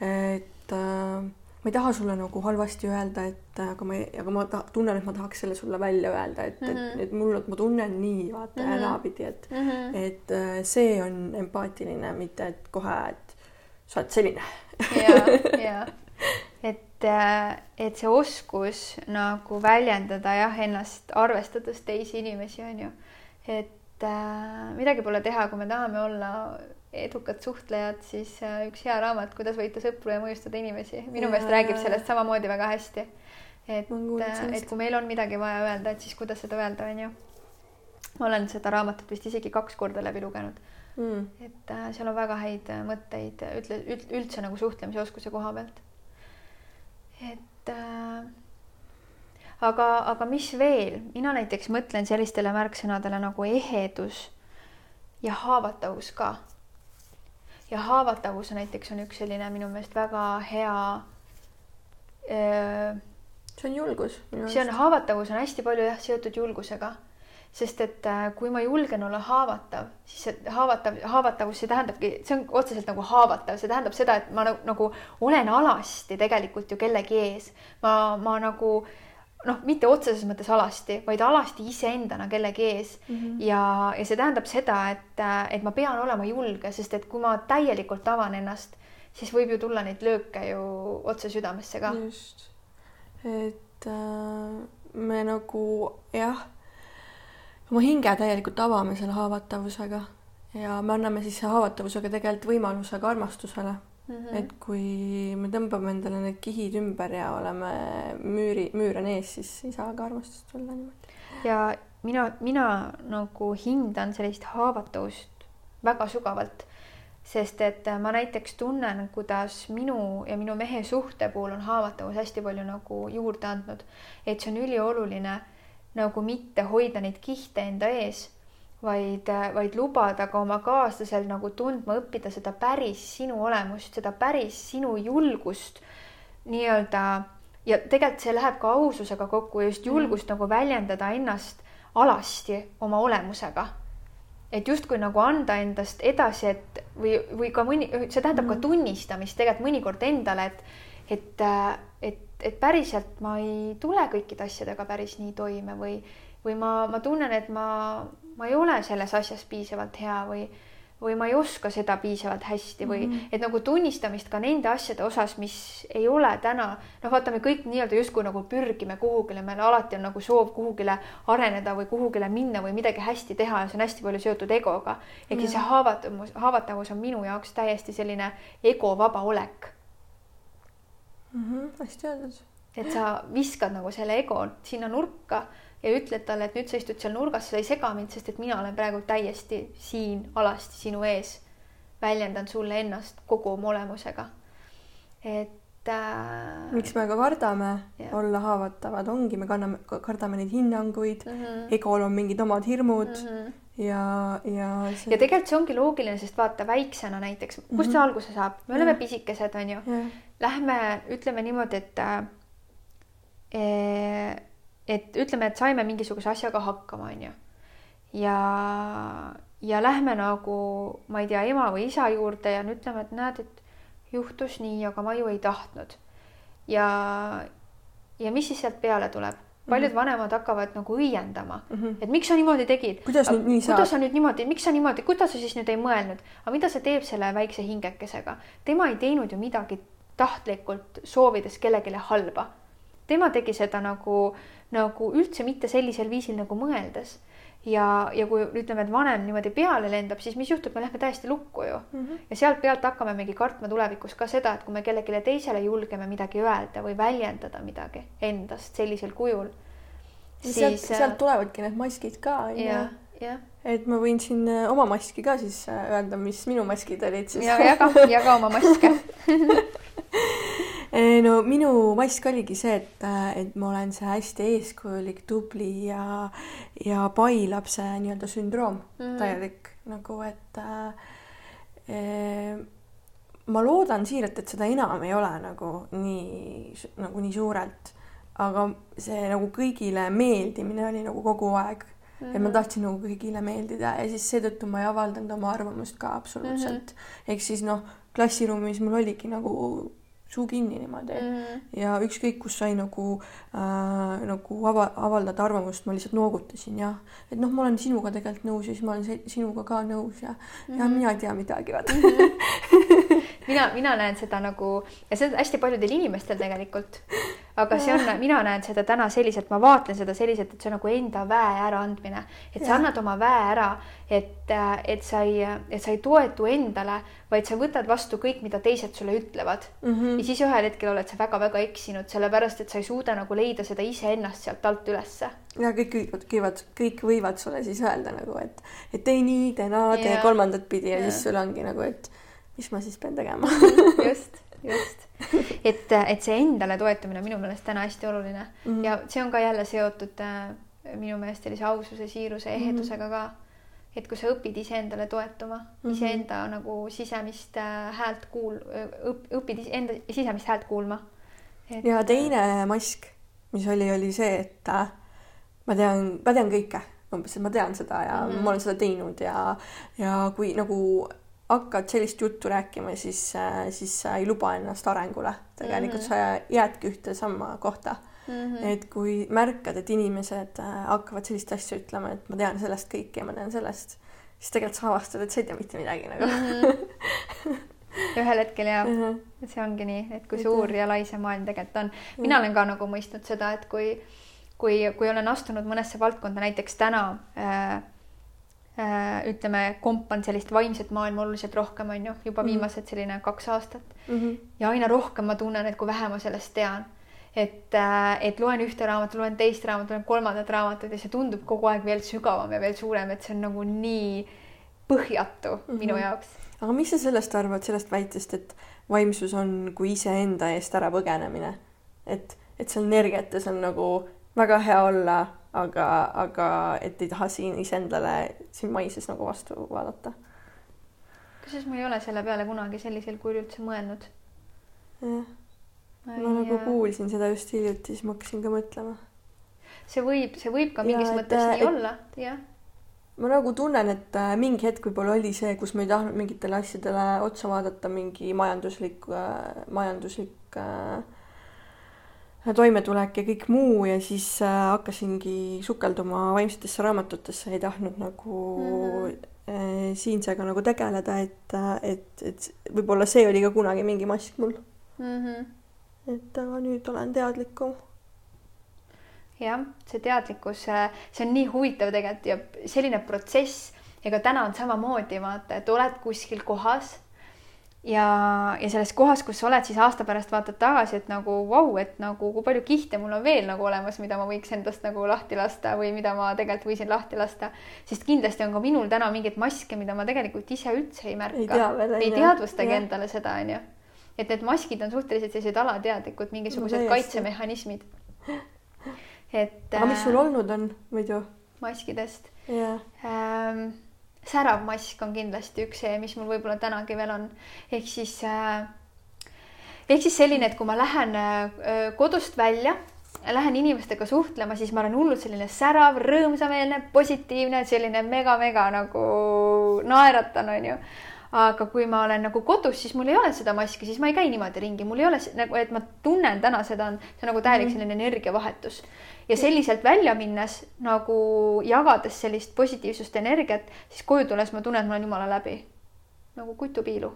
Speaker 2: et äh, ma ei taha sulle nagu halvasti öelda, et aga ma, aga ma ta, tunnen, et ma tahaks selle sulle välja öelda, et mm, -hmm. et, mhm. et mul, ma tunnen nii, vaata mm -hmm. ja naapidi, et mm, -hmm. et äh, see on empaatiline, mitte et kohe, et sa oled selline.
Speaker 1: ja, ja et, äh, et see oskus nagu väljendada jah, ennast arvestades teisi inimesi, on ju, et äh, midagi pole teha, kui me tahame olla edukad suhtlejad, siis äh, üks hea raamat, kuidas võita sõpru ja mõjustada inimesi, minu meelest räägib sellest samamoodi väga hästi. et, äh, et kui meil on midagi vaja öelda, et siis kuidas seda öelda, on ju. ma olen seda raamatut vist isegi kaks korda läbi lugenud. Mm.. et äh, seal on väga häid mõtteid ütle, üldse nagu suhtlemisoskuse koha pealt. et äh, aga, aga mis veel, mina näiteks mõtlen sellistele märksõnadele nagu ehedus ja haavatavus ka ja haavatavus näiteks on üks selline minu meelest väga hea.
Speaker 2: see on julgus.
Speaker 1: see on haavatavus on hästi palju jah seotud julgusega, sest et äh, kui ma julgen olla haavatav, siis see haavatav, haavatavus, see tähendabki, see on otseselt nagu haavatav, see tähendab seda, et ma nagu, nagu olen alasti tegelikult ju kellegi ees. ma, ma nagu äh, noh, mitte otseses mõttes alasti, vaid alasti iseendana kellegi ees mm. -hmm. ja, ja see tähendab seda, et, et ma pean olema julge, sest et kui ma täielikult avan ennast, siis võib ju tulla neid lööke ju otse südamesse ka.
Speaker 2: just, et äh, me nagu jah, oma hinge täielikult avame selle haavatavusega ja me anname siis haavatavusega tegelikult võimaluse ka armastusele Mm -hmm. et kui me tõmbame endale need kihid ümber ja oleme müüri, müür on ees, siis ei saa ka armastust tulla niimoodi.
Speaker 1: ja mina, mina nagu hindan sellist haavatavust väga sügavalt, sest et ma näiteks tunnen, kuidas minu ja minu mehe suhte puhul on haavatavus hästi palju nagu juurde andnud, et see on ülioluline nagu mitte hoida neid kihte enda ees vaid, vaid lubada ka oma kaaslasel nagu tundma õppida seda päris sinu olemust, seda päris sinu julgust nii-öelda ja tegelikult see läheb ka aususega kokku ja just julgust mm. nagu väljendada ennast alasti oma olemusega. et justkui nagu anda endast edasi, et või, või ka mõni, see tähendab mm. ka tunnistamist tegelikult mõnikord endale, et, et, et, et päriselt ma ei tule kõikide asjadega päris nii toime või, või ma, ma tunnen, et ma, ma ei ole selles asjas piisavalt hea või, või ma ei oska seda piisavalt hästi või mm -hmm. et nagu tunnistamist ka nende asjade osas, mis ei ole täna, noh, vaata, me kõik nii-öelda justkui nagu pürgime kuhugile, meil alati on nagu soov kuhugile areneda või kuhugile minna või midagi hästi teha ja see on hästi palju seotud egoga. ehk siis see haavatavus, haavatavus on minu jaoks täiesti selline egovaba olek
Speaker 2: mm. -hmm, hästi öeldud.
Speaker 1: et sa viskad nagu selle ego sinna nurka ja ütled talle, et nüüd sa istud seal nurgas, sa ei sega mind, sest et mina olen praegu täiesti siin alasti sinu ees. väljendan sulle ennast kogu oma olemusega. et äh....
Speaker 2: miks me ka kardame ja. olla haavatavad, ongi, me kanname, kardame neid hinnanguid mm, -hmm. egol on mingid omad hirmud mm. -hmm ja, ja
Speaker 1: see.... ja tegelikult see ongi loogiline, sest vaata väiksena näiteks, kust mm -hmm. see alguse saab, me oleme ja. pisikesed, onju. Lähme, ütleme niimoodi, et äh, et ütleme, et saime mingisuguse asjaga hakkama, onju. ja, ja lähme nagu, ma ei tea, ema või isa juurde ja ütleme, et näed, et juhtus nii, aga ma ju ei tahtnud. ja, ja mis siis sealt peale tuleb? paljud mm -hmm. vanemad hakkavad nagu õiendama mm, -hmm. et miks sa niimoodi tegid.
Speaker 2: kuidas nüüd nii
Speaker 1: saab? kuidas sa nüüd niimoodi, miks sa niimoodi, kuidas sa siis nüüd ei mõelnud, aga mida see teeb selle väikse hingekesega? tema ei teinud ju midagi tahtlikult, soovides kellelegi halba. tema tegi seda nagu, nagu üldse mitte sellisel viisil nagu mõeldes ja, ja kui ütleme, et vanem niimoodi peale lendab, siis mis juhtub, me lähme täiesti lukku ju mm. -hmm. ja sealt pealt hakkame mingi kartma tulevikus ka seda, et kui me kellelegi teisele julgeme midagi öelda või väljendada midagi endast sellisel kujul.
Speaker 2: siis sealt, sealt tulevadki need maskid ka
Speaker 1: onju.
Speaker 2: et ma võin siin äh, oma maski ka siis äh, öelda, mis minu maskid olid siis.
Speaker 1: ja jaga, jaga oma maske
Speaker 2: no minu mask oligi see, et, äh, et ma olen see hästi eeskujulik, tubli ja, ja pailapse nii-öelda sündroom mm. täielik nagu, et äh, ma loodan siiralt, et seda enam ei ole nagu nii, nagu nii suurelt. aga see nagu kõigile meeldimine oli nagu kogu aeg mm. -hmm. et ma mhm. tahtsin nagu kõigile meeldida ja siis seetõttu ma ei avaldanud oma arvamust ka absoluutselt mm. -hmm. ehk siis noh, klassiruumis mul oligi nagu suu kinni niimoodi mm. -hmm. ja ükskõik, kus sai nagu äh,, nagu ava-, avaldada arvamust, ma lihtsalt noogutasin jah, et noh, ma olen sinuga tegelikult nõus ja siis ma olen sinuga ka nõus ja mm, -hmm. ja mina ei tea midagi, vaata mm.
Speaker 1: -hmm. mina, mina näen seda nagu ja see on hästi paljudel inimestel tegelikult aga see on, mina näen seda täna selliselt, ma vaatlen seda selliselt, et see on nagu enda väe äraandmine, et ja. sa annad oma väe ära, et, et sa ei, et sa ei toetu endale, vaid sa võtad vastu kõik, mida teised sulle ütlevad mm. -hmm. ja siis ühel hetkel oled sa väga-väga eksinud, sellepärast et sa ei suuda nagu leida seda iseennast sealt alt ülesse.
Speaker 2: ja kõik võivad, võivad, kõik võivad sulle siis öelda nagu, et, et tee nii, tee naa, tee kolmandat pidi ja, ja siis sul ongi nagu, et mis ma siis pean tegema
Speaker 1: just just, et, et see endale toetumine on minu meelest täna hästi oluline mm -hmm. ja see on ka jälle seotud äh, minu meelest sellise aususe, siiruse, mhm. ehedusega ka. et kui sa õpid iseendale toetuma mm, -hmm. iseenda nagu sisemist äh, häält kuul-, õp-, õpid iseenda sisemist häält kuulma.
Speaker 2: ja teine mask, mis oli, oli see, et äh, ma tean, ma tean kõike umbes, et ma tean seda ja mm -hmm. ma olen seda teinud ja, ja kui nagu hakkad sellist juttu rääkima, siis, äh, siis sa ei luba ennast arengule. tegelikult mm -hmm. sa jäädki ühte samma kohta mm. -hmm. et kui märkad, et inimesed äh, hakkavad sellist asja ütlema, et ma tean sellest kõike ja ma tean sellest, siis tegelikult sa avastad, et sa ei tea mitte midagi nagu mm.
Speaker 1: -hmm. ühel hetkel ja mm -hmm. see ongi nii, et kui suur ja lai see maailm tegelikult on. mina olen ka nagu mõistnud seda, et kui, kui, kui olen astunud mõnesse valdkonda, näiteks täna äh, Äh, ütleme, kompan sellist vaimset maailma oluliselt rohkem, on ju, juba mhm. viimased selline kaks aastat mm. -hmm. ja aina rohkem ma tunnen, et kui vähe ma sellest tean. et, äh, et loen ühte raamatut, loen teist raamatut, loen kolmandat raamatut ja see tundub kogu aeg veel sügavam ja veel suurem, et see on nagu nii põhjatu mm -hmm. minu jaoks.
Speaker 2: aga mis sa sellest arvad, sellest väitest, et vaimsus on kui iseenda eest ära põgenemine? et, et seal energiates on nagu väga hea olla aga, aga et ei taha siin iseendale siin maises nagu vastu vaadata.
Speaker 1: kusjuures ma ei ole selle peale kunagi sellisel kujul üldse mõelnud.
Speaker 2: jah, ma nagu kuulsin seda just hiljuti, siis ma hakkasin ka mõtlema.
Speaker 1: see võib, see võib ka mingis ja, mõttes et, nii et, olla, jah
Speaker 2: ma nagu tunnen, et äh, mingi hetk võib-olla oli see, kus ma ei tahtnud mingitele asjadele otsa vaadata, mingi majanduslik äh,, majanduslik äh, toimetulek ja kõik muu ja siis äh, hakkasingi sukelduma vaimsetesse raamatutesse, ei tahtnud nagu mm -hmm. siinsega nagu tegeleda, et, äh, et, et võib-olla see oli ka kunagi mingi mask mul mm. -hmm. et aga nüüd olen teadlikum.
Speaker 1: jah, see teadlikkus, see on nii huvitav tegelikult ja selline protsess ja ka täna on samamoodi vaata, et oled kuskil kohas ja, ja selles kohas, kus sa oled, siis aasta pärast vaatad tagasi, et nagu vau wow,, et nagu kui palju kihte mul on veel nagu olemas, mida ma võiks endast nagu lahti lasta või mida ma tegelikult võisin lahti lasta. sest kindlasti on ka minul täna mingeid maske, mida ma tegelikult ise üldse ei märka.
Speaker 2: ei, tea,
Speaker 1: ei teadvustagi ja. endale seda, onju. et need maskid on suhteliselt sellised alateadlikud, mingisugused no, kaitsemehhanismid.
Speaker 2: et. aga mis sul äh, olnud on muidu?
Speaker 1: maskidest
Speaker 2: yeah.?
Speaker 1: Ähm, särav mask on kindlasti üks see, mis mul võib-olla tänagi veel on, ehk siis äh, ehk siis selline, et kui ma lähen äh, kodust välja, lähen inimestega suhtlema, siis ma olen hullult selline särav, rõõmsameelne, positiivne, selline mega-mega nagu naeratan, onju. aga kui ma olen nagu kodus, siis mul ei ole seda maski, siis ma ei käi niimoodi ringi, mul ei ole nagu, et ma tunnen täna seda, see on nagu täielik mhm. selline energiavahetus. Ja selliselt välja minnes nagu jagades sellist positiivsust, energiat, siis koju tulles ma tunnen, et ma olen jumala läbi nagu kutupiilu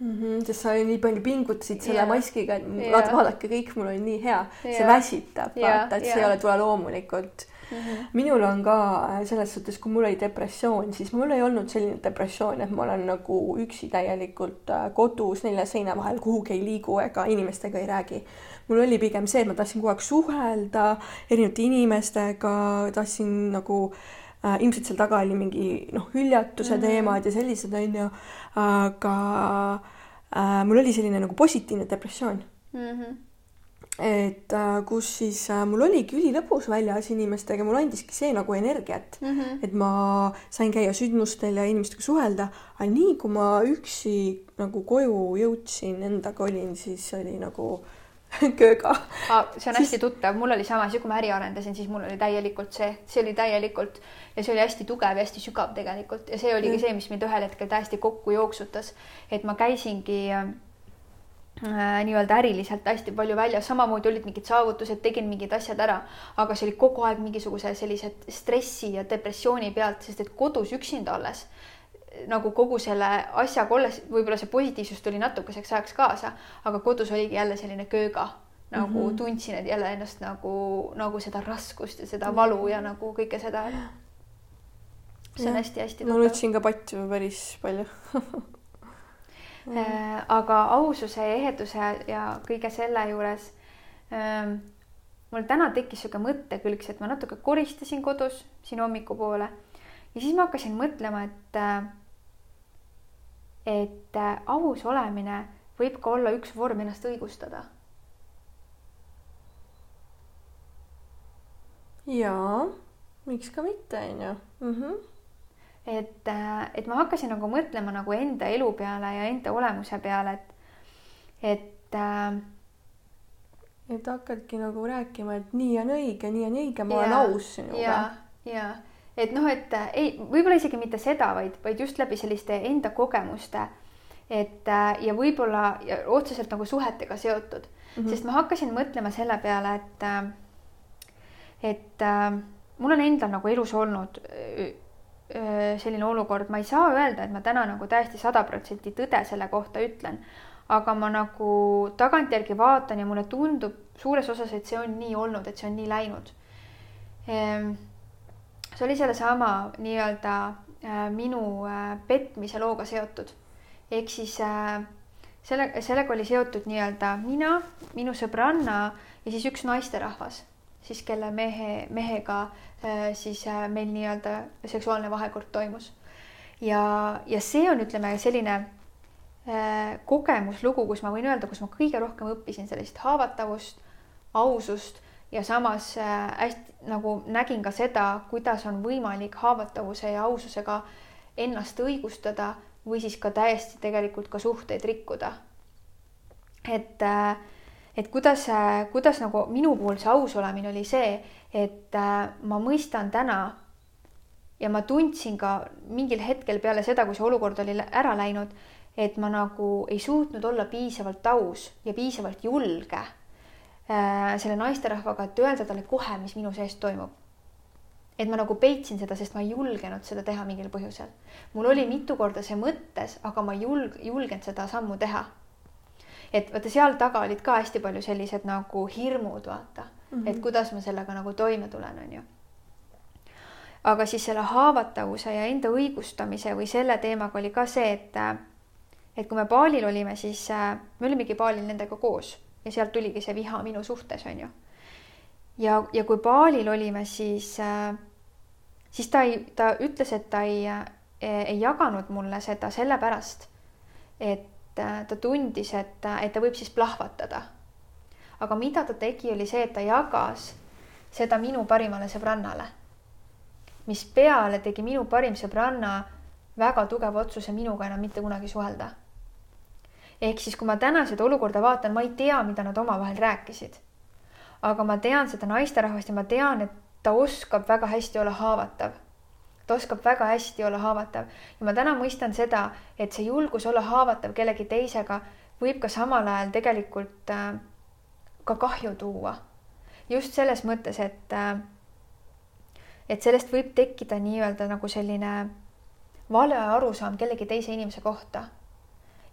Speaker 2: mm. -hmm, sest sa nii palju pingutasid selle yeah. maskiga, et vaata, vaadake kõik, mul on nii hea yeah., see väsitab yeah., vaata, et yeah. see ei ole tule loomulikult Mm -hmm. minul on ka äh, selles suhtes, kui mul oli depressioon, siis mul ei olnud selline depressioon, et ma olen nagu üksi täielikult äh, kodus nelja seina vahel, kuhugi ei liigu ega inimestega ei räägi. Mul oli pigem see, et ma tahtsin kogu aeg suhelda erinevate inimestega, tahtsin nagu äh, ilmselt seal taga oli mingi noh, hüljatuse mm -hmm. teemad ja sellised onju, aga äh, mul oli selline nagu positiivne depressioon mm. -hmm et äh, kus siis äh, mul oligi ülilõbus väljas inimestega, mulle andiski see nagu energiat mm, -hmm. et ma sain käia sündmustel ja inimestega suhelda, aga nii kui ma üksi nagu koju jõudsin, endaga olin, siis oli nagu kööga.
Speaker 1: See on siis... hästi tuttav, mul oli sama asi, kui ma äri arendasin, siis mul oli täielikult see, see oli täielikult ja see oli hästi tugev ja hästi sügav tegelikult. Ja see oligi mm. see, mis mind ühel hetkel täiesti kokku jooksutas, et ma käisingi äh, Äh, nii-öelda äriliselt hästi palju väljas, samamoodi olid mingid saavutused, tegin mingid asjad ära, aga see oli kogu aeg mingisuguse sellise stressi ja depressiooni pealt, sest et kodus üksinda olles nagu kogu selle asjaga olles, võib-olla see positiivsus tuli natukeseks ajaks kaasa, aga kodus oligi jälle selline kööga, nagu mm -hmm. tundsin, et jälle ennast nagu, nagu seda raskust ja seda valu ja nagu kõike seda. see on hästi-hästi.
Speaker 2: ma võtsin ka patju päris palju
Speaker 1: mm.. aga aususe ja eheduse ja kõige selle juures ähm, mul täna tekkis niisugune mõttekülg, et ma natuke koristasin kodus siin hommikupoole ja siis ma hakkasin mõtlema, et äh, et äh, aus olemine võib ka olla üks vorm ennast õigustada.
Speaker 2: jaa, miks ka mitte, onju mhm
Speaker 1: et, et ma hakkasin nagu mõtlema nagu enda elu peale ja enda olemuse peale, et, et äh,
Speaker 2: et hakkadki nagu rääkima, et nii on õige, nii on õige, ma ja, olen aus sinuga.
Speaker 1: ja, ja et noh, et äh, ei, võib-olla isegi mitte seda, vaid, vaid just läbi selliste enda kogemuste, et äh, ja võib-olla otseselt nagu suhetega seotud mm, -hmm. sest ma hakkasin mõtlema selle peale, et, äh, et mul on endal nagu elus olnud selline olukord, ma ei saa öelda, et ma täna nagu täiesti sada protsenti tõde selle kohta ütlen, aga ma nagu tagantjärgi vaatan ja mulle tundub suures osas, et see on nii olnud, et see on nii läinud. Ehm, see oli sellesama nii-öelda minu petmise looga seotud. ehk siis selle, sellega oli seotud nii-öelda mina, minu sõbranna ja siis üks naisterahvas, siis kelle mehe, mehega äh, Äh, siis äh, meil nii-öelda seksuaalne vahekord toimus. ja, ja see on, ütleme, selline äh, kogemuslugu, kus ma võin öelda, kus ma kõige rohkem õppisin sellist haavatavust, ausust ja samas hästi nagu nägin ka seda, kuidas on võimalik haavatavuse ja aususega ennast õigustada või siis ka täiesti tegelikult ka suhteid rikkuda. et, et kuidas, kuidas nagu minu puhul see aus olemine oli see et ma mõistan täna ja ma tundsin ka mingil hetkel peale seda, kui see olukord oli ära läinud, et ma nagu ei suutnud olla piisavalt aus ja piisavalt julge selle naisterahvaga, et öelda talle kohe, mis minu sees toimub. et ma nagu peitsin seda, sest ma ei julgenud seda teha mingil põhjusel. mul oli mitu korda see mõttes, aga ma ei julg-, julgenud seda sammu teha. et vaata, seal taga olid ka hästi palju sellised nagu hirmud, vaata mm, -hmm. et kuidas ma sellega nagu toime tulen, on ju. aga siis selle haavatavuse ja enda õigustamise või selle teemaga oli ka see, et et kui me baalil olime, siis me olimegi baalil nendega koos ja sealt tuligi see viha minu suhtes, on ju. ja, ja kui baalil olime, siis, siis ta ei, ta ütles, et ta ei, ei jaganud mulle seda sellepärast, et ta tundis, et, et ta võib siis plahvatada aga mida ta tegi, oli see, et ta jagas seda minu parimale sõbrannale. mispeale tegi minu parim sõbranna väga tugeva otsuse minuga enam mitte kunagi suhelda. Ehk siis, kui ma täna seda olukorda vaatan, ma ei tea, mida nad omavahel rääkisid. aga ma tean seda naisterahvast ja ma tean, et ta oskab väga hästi olla haavatav. ta oskab väga hästi olla haavatav ja ma täna mõistan seda, et see julgus olla haavatav kellegi teisega võib ka samal ajal tegelikult äh, ka kahju tuua. just selles mõttes, et äh, et sellest võib tekkida nii-öelda nagu selline vale arusaam kellegi teise inimese kohta.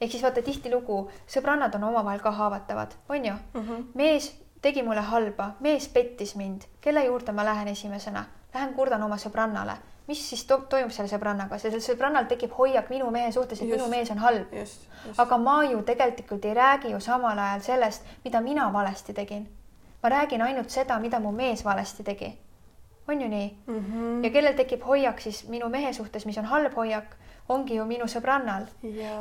Speaker 1: Ehk siis vaata tihtilugu sõbrannad on omavahel ka haavatavad, on ju mm? -hmm. mees tegi mulle halba, mees pettis mind, kelle juurde ma lähen esimesena? Lähen kurdan oma sõbrannale mis siis to toimub selle sõbrannaga, sellel sõbrannal tekib hoiak minu mehe suhtes, et just, minu mees on halb. aga ma ju tegelikult ei räägi ju samal ajal sellest, mida mina valesti tegin. ma räägin ainult seda, mida mu mees valesti tegi. On ju nii mm? -hmm. ja kellel tekib hoiak siis minu mehe suhtes, mis on halb hoiak, ongi ju minu sõbrannal.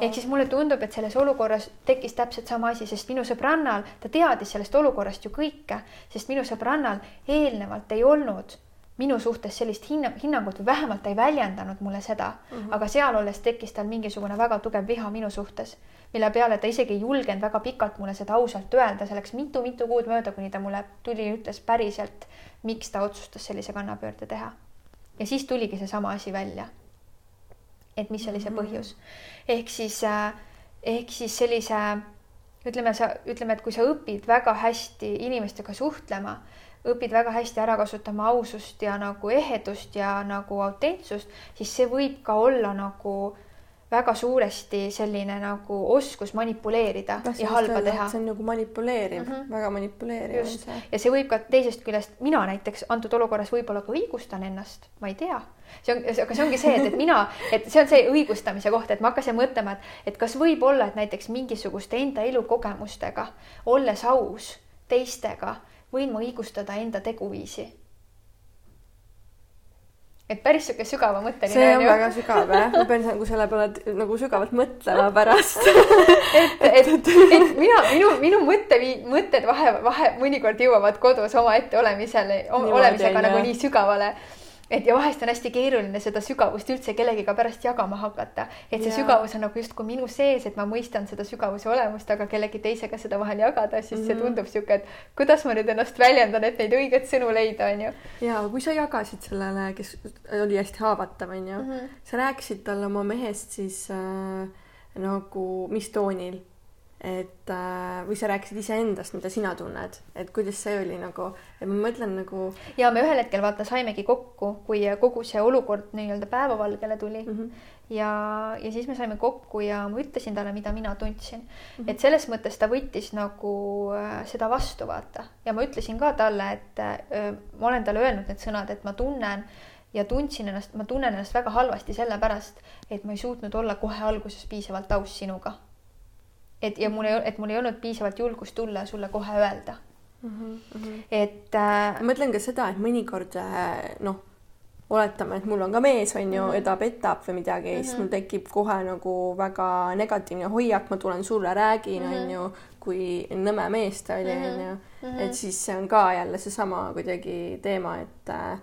Speaker 1: ehk siis mulle tundub, et selles olukorras tekkis täpselt sama asi, sest minu sõbrannal, ta teadis sellest olukorrast ju kõike, sest minu sõbrannal eelnevalt ei olnud minu suhtes sellist hinna, hinnangut või vähemalt ta ei väljendanud mulle seda mm, -hmm. aga seal olles tekkis tal mingisugune väga tugev viha minu suhtes, mille peale ta isegi ei julgenud väga pikalt mulle seda ausalt öelda, see läks mitu-mitu kuud mööda, kuni ta mulle tuli ja ütles päriselt, miks ta otsustas sellise kannapöörde teha. ja siis tuligi seesama asi välja. et mis oli see mhm. põhjus. ehk siis, äh, ehk siis sellise ütleme, sa ütleme, et kui sa õpid väga hästi inimestega suhtlema õpid väga hästi ära kasutama ausust ja nagu ehedust ja nagu autentsust, siis see võib ka olla nagu väga suuresti selline nagu oskus manipuleerida Tahtsin ja halba öelda, teha.
Speaker 2: see on nagu manipuleeriv mm, -hmm. väga manipuleeriv on see.
Speaker 1: ja see võib ka teisest küljest, mina näiteks antud olukorras võib-olla ka õigustan ennast, ma ei tea. see on, aga see ongi see, et, et mina, et see on see õigustamise koht, et ma hakkasin mõtlema, et, et kas võib olla, et näiteks mingisuguste enda elukogemustega, olles aus teistega võin ma õigustada enda teguviisi. et päris sihuke sügavamõtteline.
Speaker 2: see on, on väga sügav jah, ma pean nagu selle peale nagu sügavalt mõtlema pärast
Speaker 1: et, et, et mina, minu, minu mõtte, mõtted vahe, vahe mõnikord jõuavad kodus omaette olemisele, olemisega nagu nii sügavale et ja vahest on hästi keeruline seda sügavust üldse kellegiga pärast jagama hakata, et see ja. sügavus on nagu justkui minu sees, et ma mõistan seda sügavuse olemust, aga kellegi teisega seda vahel jagada, siis mm -hmm. see mhm. tundub sihuke, et kuidas ma nüüd ennast väljendan, et neid õiget sõnu leida, onju.
Speaker 2: ja kui sa jagasid sellele, kes oli hästi haavatav, onju mm, -hmm. sa rääkisid talle oma mehest siis äh, nagu mis toonil et äh, või sa rääkisid iseendast, mida sina tunned, et kuidas see oli nagu, et ma mõtlen nagu.
Speaker 1: ja me ühel hetkel vaata saimegi kokku, kui kogu see olukord nii-öelda päevavalgele tuli mm. -hmm. ja, ja siis me saime kokku ja ma ütlesin talle, mida mina tundsin mm. -hmm. et selles mõttes ta võttis nagu äh, seda vastu, vaata. ja ma ütlesin ka talle, et äh, ma olen talle öelnud need sõnad, et ma tunnen ja tundsin ennast, ma tunnen ennast väga halvasti sellepärast, et ma ei suutnud olla kohe alguses piisavalt aus sinuga et ja mul ei, et mul ei olnud piisavalt julgust tulla ja sulle kohe öelda mm. -hmm. et äh,.
Speaker 2: ma mõtlen ka seda, et mõnikord äh, noh, oletame, et mul on ka mees, on ju mm, -hmm. ja ta petab või midagi mm -hmm. siis mul tekib kohe nagu väga negatiivne hoiak, ma tulen sulle, räägin mm, -hmm. on ju, kui nõme mees ta oli, on ju. Mhm. et siis see on ka jälle seesama kuidagi teema, et äh,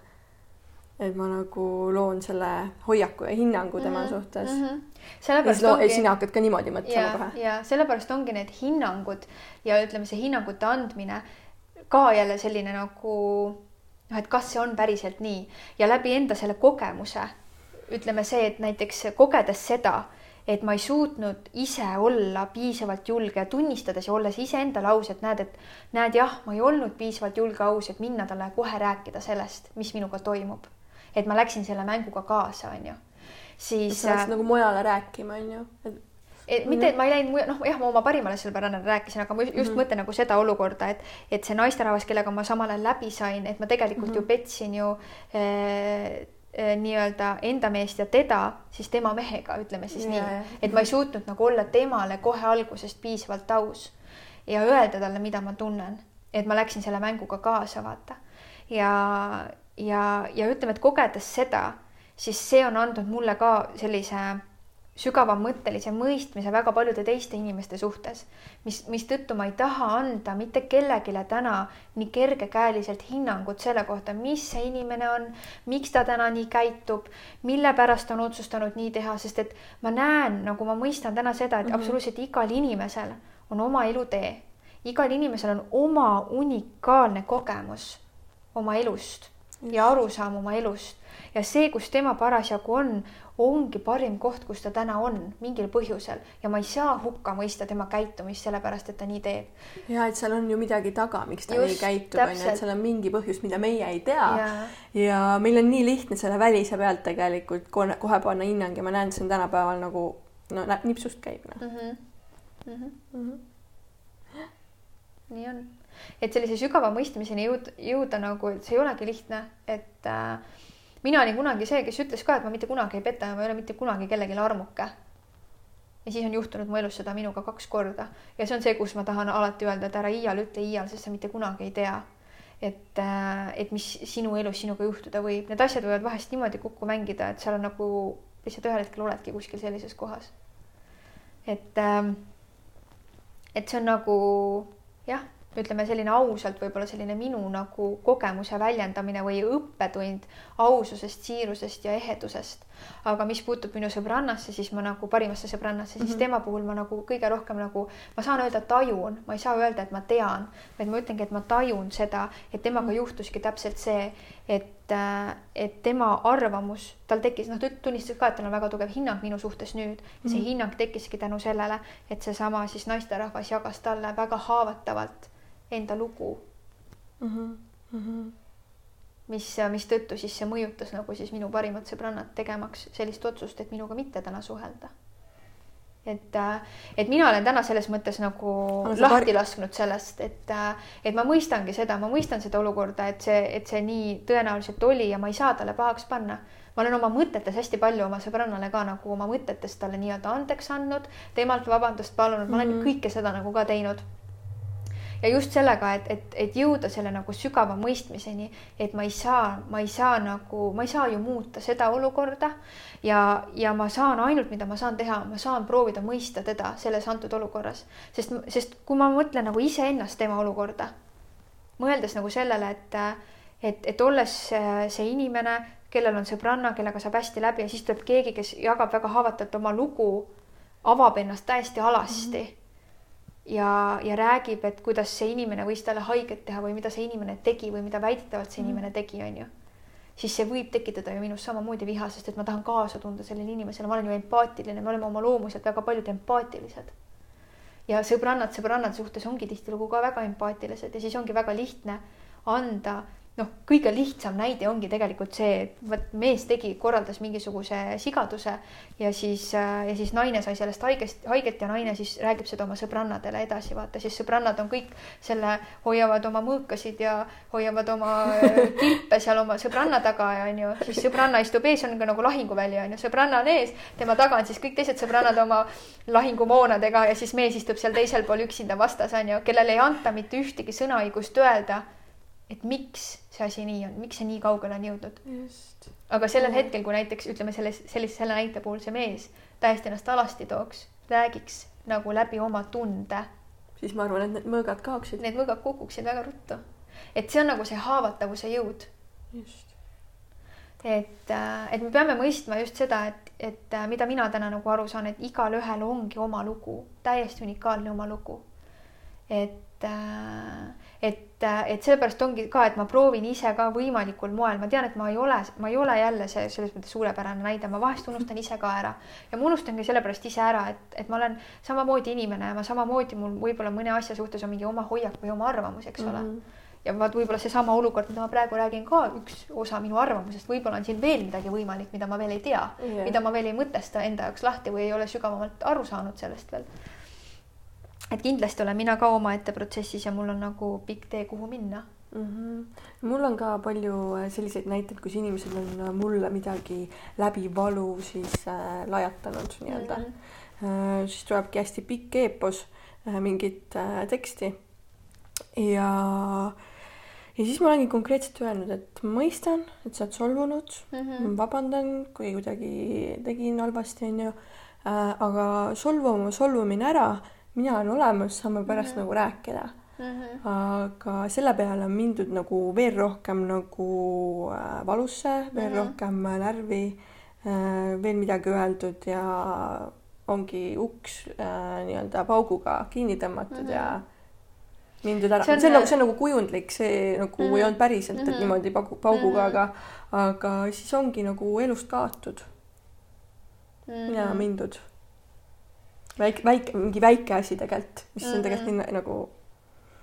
Speaker 2: et ma nagu loon selle hoiaku ja hinnangu tema mm -hmm. suhtes mm. -hmm. Sellepärast ongi. sina hakkad ka niimoodi mõtlema kohe.
Speaker 1: ja sellepärast ongi need hinnangud ja ütleme, see hinnangute andmine ka jälle selline nagu noh, et kas see on päriselt nii ja läbi enda selle kogemuse ütleme see, et näiteks kogedes seda, et ma ei suutnud ise olla piisavalt julge ja tunnistades ja olles iseendale aus, et näed, et näed jah, ma ei olnud piisavalt julge aus, et minna talle kohe rääkida sellest, mis minuga toimub et ma läksin selle mänguga kaasa, onju. Siis.
Speaker 2: sa läksid äh, nagu mujale rääkima, onju
Speaker 1: et mitte, et ma ei läinud, noh jah, ma oma parimale sõbrannale rääkisin, aga ma just mm -hmm. mõtlen nagu seda olukorda, et, et see naisterahvas, kellega ma samal ajal läbi sain, et ma tegelikult mm -hmm. ju petsin ju äh, äh, nii-öelda enda meest ja teda siis tema mehega, ütleme siis yeah, nii, et ma ei suutnud nagu olla temale kohe algusest piisavalt aus ja öelda talle, mida ma tunnen, et ma läksin selle mänguga kaasa, vaata. ja, ja, ja ütleme, et kogedes seda, siis see on andnud mulle ka sellise sügavamõttelise mõistmise väga paljude teiste inimeste suhtes, mis, mistõttu ma ei taha anda mitte kellelegi täna nii kergekäeliselt hinnangut selle kohta, mis see inimene on, miks ta täna nii käitub, mille pärast on otsustanud nii teha, sest et ma näen, nagu ma mõistan täna seda, et mm -hmm. absoluutselt igal inimesel on oma elutee, igal inimesel on oma unikaalne kogemus oma elust ja arusaam oma elust ja see, kus tema parasjagu on, ongi parim koht, kus ta täna on mingil põhjusel ja ma ei saa hukka mõista tema käitumist sellepärast, et ta nii teeb.
Speaker 2: ja et seal on ju midagi taga, miks ta Just, nii käitub, on ju, et seal on mingi põhjus, mida meie ei tea. ja meil on nii lihtne selle välise pealt tegelikult kohe, panna hinnang ja ma näen, see on tänapäeval nagu no nipsust käib noh mm -hmm.. Mm -hmm. Mm
Speaker 1: -hmm. nii on, et sellise sügava mõistmiseni jõud, jõuda nagu, et see ei olegi lihtne, et äh, mina olin kunagi see, kes ütles ka, et ma mitte kunagi ei peta ja ma ei ole mitte kunagi kellelegi armuke. ja siis on juhtunud mu elus seda minuga kaks korda ja see on see, kus ma tahan alati öelda, et ära iial ütle iial, sest sa mitte kunagi ei tea, et, äh, et mis sinu elus sinuga juhtuda võib, need asjad võivad vahest niimoodi kokku mängida, et seal on nagu lihtsalt ühel hetkel oledki kuskil sellises kohas. et, ähm, et see on nagu jah ütleme, selline ausalt võib-olla selline minu nagu kogemuse väljendamine või õppetund aususest, siirusest ja ehedusest. aga mis puutub minu sõbrannasse, siis ma nagu parimasse sõbrannasse, siis mm -hmm. tema puhul ma nagu kõige rohkem nagu, ma saan öelda tajun, ma ei saa öelda, et ma tean, vaid ma ütlengi, et ma tajun seda, et temaga mm -hmm. juhtuski täpselt see, et, et tema arvamus, tal tekkis, noh, ta tunnistas ka, et tal on väga tugev hinnang minu suhtes nüüd ja see mm -hmm. hinnang tekkiski tänu sellele, et seesama siis naisterahvas jagas talle väga haavatavalt enda lugu mm. -hmm. Mm -hmm. mis, mistõttu siis see mõjutas nagu siis minu parimat sõbrannat tegemaks sellist otsust, et minuga mitte täna suhelda. Et, et mina olen täna selles mõttes nagu lahti lasknud sellest, et, et ma mõistangi seda, ma mõistan seda olukorda, et see, et see nii tõenäoliselt oli ja ma ei saa talle pahaks panna ma olen oma mõtetes hästi palju oma sõbrannale ka nagu oma mõtetes talle nii-öelda andeks andnud, temalt vabandust palunud, ma olen mm -hmm. kõike seda nagu ka teinud ja just sellega, et, et, et jõuda selle nagu sügava mõistmiseni, et ma ei saa, ma ei saa nagu, ma ei saa ju muuta seda olukorda. Ja, ja ma saan ainult, mida ma saan teha, ma saan proovida mõista teda selles antud olukorras, sest, sest kui ma mõtlen nagu iseennast tema olukorda, mõeldes nagu sellele, et, et, et olles see inimene, kellel on sõbranna, kellega saab hästi läbi ja siis tuleb keegi, kes jagab väga haavatavalt oma lugu, avab ennast täiesti alasti mm. -hmm ja, ja räägib, et kuidas see inimene võis talle haiget teha või mida see inimene tegi või mida väidetavalt see inimene mm. tegi, on ju. siis see võib tekitada ju minus samamoodi viha, sest et ma tahan kaasa tunda sellele inimesele, ma olen ju empaatiline, me oleme oma loomuselt väga paljud empaatilised. ja sõbrannad sõbrannade suhtes ongi tihtilugu ka väga empaatilised ja siis ongi väga lihtne anda noh, kõige lihtsam näide ongi tegelikult see, et vot mees tegi, korraldas mingisuguse sigaduse ja siis äh, ja siis naine sai sellest haigest, haiget ja naine siis räägib seda oma sõbrannadele edasi, vaata siis sõbrannad on kõik selle, hoiavad oma mõõkasid ja hoiavad oma äh, kilpe seal oma sõbranna taga ja onju, siis sõbranna istub ees, on nagu lahinguväli onju, sõbranna on ees, tema taga on siis kõik teised sõbrannad oma lahingumoonadega ja siis mees istub seal teisel pool üksinda vastas onju, kellele ei anta mitte ühtegi sõnaõigust öelda et miks see asi nii on, miks see nii kaugele on jõudnud. aga sellel hetkel, kui näiteks ütleme selles, sellise, selle näite puhul see mees täiesti ennast alasti tooks, räägiks nagu läbi oma tunde.
Speaker 2: siis ma arvan, et need mõõgad kaoksid.
Speaker 1: Need mõõgad kukuksid väga ruttu. et see on nagu see haavatavuse jõud. just. et, äh, et me peame mõistma just seda, et, et äh, mida mina täna nagu aru saan, et igalühel ongi oma lugu, täiesti unikaalne oma lugu. et äh, et, et sellepärast ongi ka, et ma proovin ise ka võimalikul moel, ma tean, et ma ei ole, ma ei ole jälle see selles mõttes suurepärane näide, ma vahest unustan ise ka ära. Ja ma unustangi sellepärast ise ära, et, et ma olen samamoodi inimene ja ma samamoodi mul võib-olla mõne asja suhtes on mingi oma hoiak või oma arvamus, eks ole. Mm. -hmm ja vaat võib-olla seesama olukord, mida ma praegu räägin, ka üks osa minu arvamusest, võib-olla on siin veel midagi võimalik, mida ma veel ei tea yeah., mida ma veel ei mõtesta enda jaoks lahti või ei ole sügavamalt aru saanud sellest veel et kindlasti olen mina ka omaette protsessis ja mul on nagu pikk tee, kuhu minna
Speaker 2: mm. -hmm. mul on ka palju äh, selliseid näiteid, kus inimesed on äh, mulle midagi läbi valu siis äh, lajatanud nii-öelda mm. -hmm. äh, siis tulebki hästi pikk eepos äh,, mingit äh, teksti ja ja siis ma olengi konkreetselt öelnud, et mõistan, et sa oled solvunud mm, -hmm. vabandan, kui kuidagi tegin halvasti, onju. Äh, aga solvuma, solvumine ära mina olen olemas, saame pärast mm -hmm. nagu rääkida mm. -hmm. aga selle peale on mindud nagu veel rohkem nagu äh, valusse, veel mm -hmm. rohkem äh, närvi äh,, veel midagi öeldud ja ongi uks äh, nii-öelda pauguga kinni tõmmatud mm -hmm. ja mindud ära,
Speaker 1: See on-
Speaker 2: see on nagu, see on nagu kujundlik, see nagu mm -hmm. ei olnud päriselt, et
Speaker 1: Mhm.
Speaker 2: niimoodi paugu, pauguga
Speaker 1: Mhm.
Speaker 2: mm, -hmm. aga, aga siis ongi nagu elust kaotud
Speaker 1: Mhm.
Speaker 2: ja mindud. Väike, väike, mingi väike asi tegelikult, mis mm -hmm. on
Speaker 1: Mhm.
Speaker 2: tegelikult nii, nagu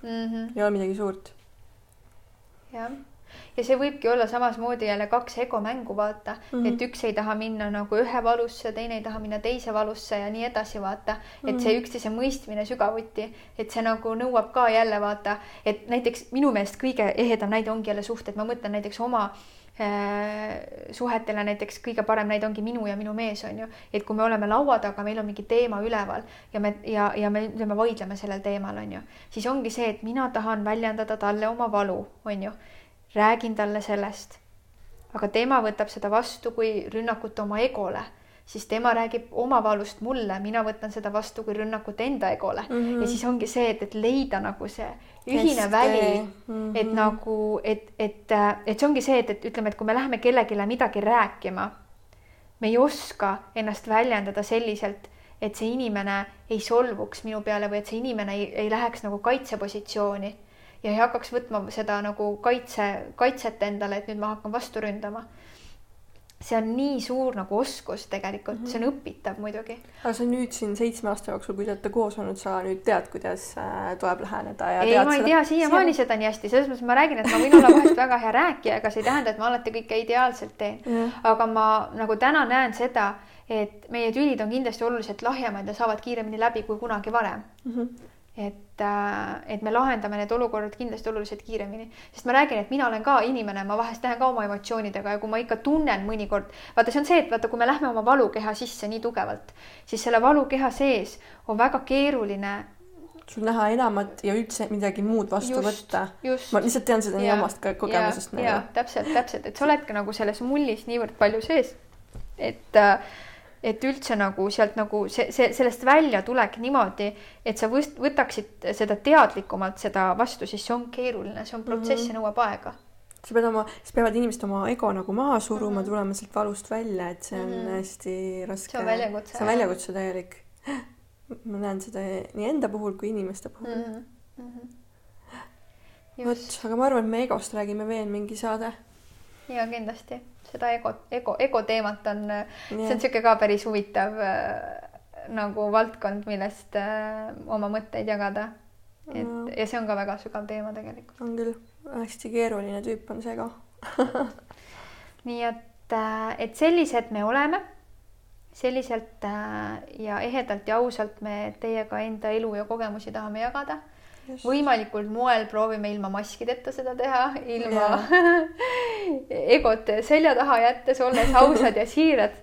Speaker 1: Mhm.
Speaker 2: ei ole midagi suurt.
Speaker 1: jah, ja see võibki olla samasmoodi jälle kaks egomängu, vaata mm,
Speaker 2: Mhm.
Speaker 1: -hmm. et üks ei taha minna nagu ühe valusse, teine ei taha minna teise valusse ja nii edasi, vaata. et see
Speaker 2: Mhm.
Speaker 1: üksteise mõistmine sügavuti, et see nagu nõuab ka jälle vaata, et näiteks minu meelest kõige ehedam näide ongi jälle suhted, ma mõtlen näiteks oma äh, suhetele näiteks kõige parem näide ongi minu ja minu mees on ju, et kui me oleme laua taga, meil on mingi teema üleval ja me ja, ja me ütleme, vaidleme sellel teemal on ju, siis ongi see, et mina tahan väljendada talle oma valu, on ju, räägin talle sellest. aga tema võtab seda vastu kui rünnakut oma egole, siis tema räägib oma valust mulle, mina võtan seda vastu kui rünnakut enda egole mm
Speaker 2: Mhm.
Speaker 1: -hmm. ja siis ongi see, et, et leida nagu see ühine
Speaker 2: Kesktee.
Speaker 1: väli
Speaker 2: Mhm.
Speaker 1: et nagu, et, et, et see ongi see, et, et ütleme, et kui me läheme kellelegi midagi rääkima, me ei oska ennast väljendada selliselt, et see inimene ei solvuks minu peale või et see inimene ei, ei läheks nagu kaitsepositsiooni ja ei hakkaks võtma seda nagu kaitse, kaitset endale, et nüüd ma hakkan vastu ründama. See on nii suur nagu oskus tegelikult mm, -hmm. see on õpitav muidugi.
Speaker 2: aga sa nüüd siin seitsme aasta jooksul, kui te olete koos olnud, sa nüüd tead, kuidas äh, tuleb läheneda ja
Speaker 1: ei, ma ei
Speaker 2: seda-
Speaker 1: tea siiamaani seda nii hästi, selles mõttes ma räägin, et ma võin olla vahest väga hea rääkija, aga see ei tähenda, et ma alati kõike ideaalselt teen.
Speaker 2: Jah.
Speaker 1: aga ma nagu täna näen seda, et meie tülid on kindlasti oluliselt lahjemad ja saavad kiiremini läbi kui kunagi varem.
Speaker 2: Mhm.
Speaker 1: Et, et me lahendame need olukorrad kindlasti oluliselt kiiremini, sest ma räägin, et mina olen ka inimene, ma vahest lähen ka oma emotsioonidega ja kui ma ikka tunnen mõnikord, vaata, see on see, et vaata, kui me lähme oma valukeha sisse nii tugevalt, siis selle valukeha sees on väga keeruline
Speaker 2: sul näha enamat ja üldse midagi muud vastu
Speaker 1: Just,
Speaker 2: võtta. ma lihtsalt tean seda nii
Speaker 1: Jaa,
Speaker 2: omast ka kogemusest
Speaker 1: ja, ja
Speaker 2: nagu.
Speaker 1: täpselt, täpselt, et sa oledki nagu selles mullis niivõrd palju sees, et, et üldse nagu sealt nagu see, see, sellest välja tulek niimoodi, et sa võst, võtaksid seda teadlikumalt seda vastu, siis see on keeruline, see on protsess
Speaker 2: Mhm.
Speaker 1: ja nõuab aega.
Speaker 2: sa pead oma, siis peavad inimesed oma ego nagu maha suruma mm -hmm. tulema sealt valust välja, et see on mm. -hmm. hästi raske.
Speaker 1: See on väljakutse,
Speaker 2: see on väljakutse täielik. ma näen seda nii enda puhul kui inimeste puhul mm.
Speaker 1: mm. -hmm.
Speaker 2: vot aga ma arvan, et me egost räägime veel mingi saade.
Speaker 1: ja kindlasti seda ego, ego, ego teemat on, see on niisugune ka päris huvitav äh, nagu valdkond, millest äh, oma mõtteid jagada. et
Speaker 2: Mm.
Speaker 1: ja see on ka väga sügav teema tegelikult.
Speaker 2: on küll, hästi keeruline tüüp on see ego.
Speaker 1: nii et, et sellised me oleme. selliselt äh, ja ehedalt ja ausalt me teiega enda elu ja kogemusi tahame jagada. Võimalikul moel proovime ilma maskideta seda teha, ilma egot selja taha jättes, olles ausad ja siirad.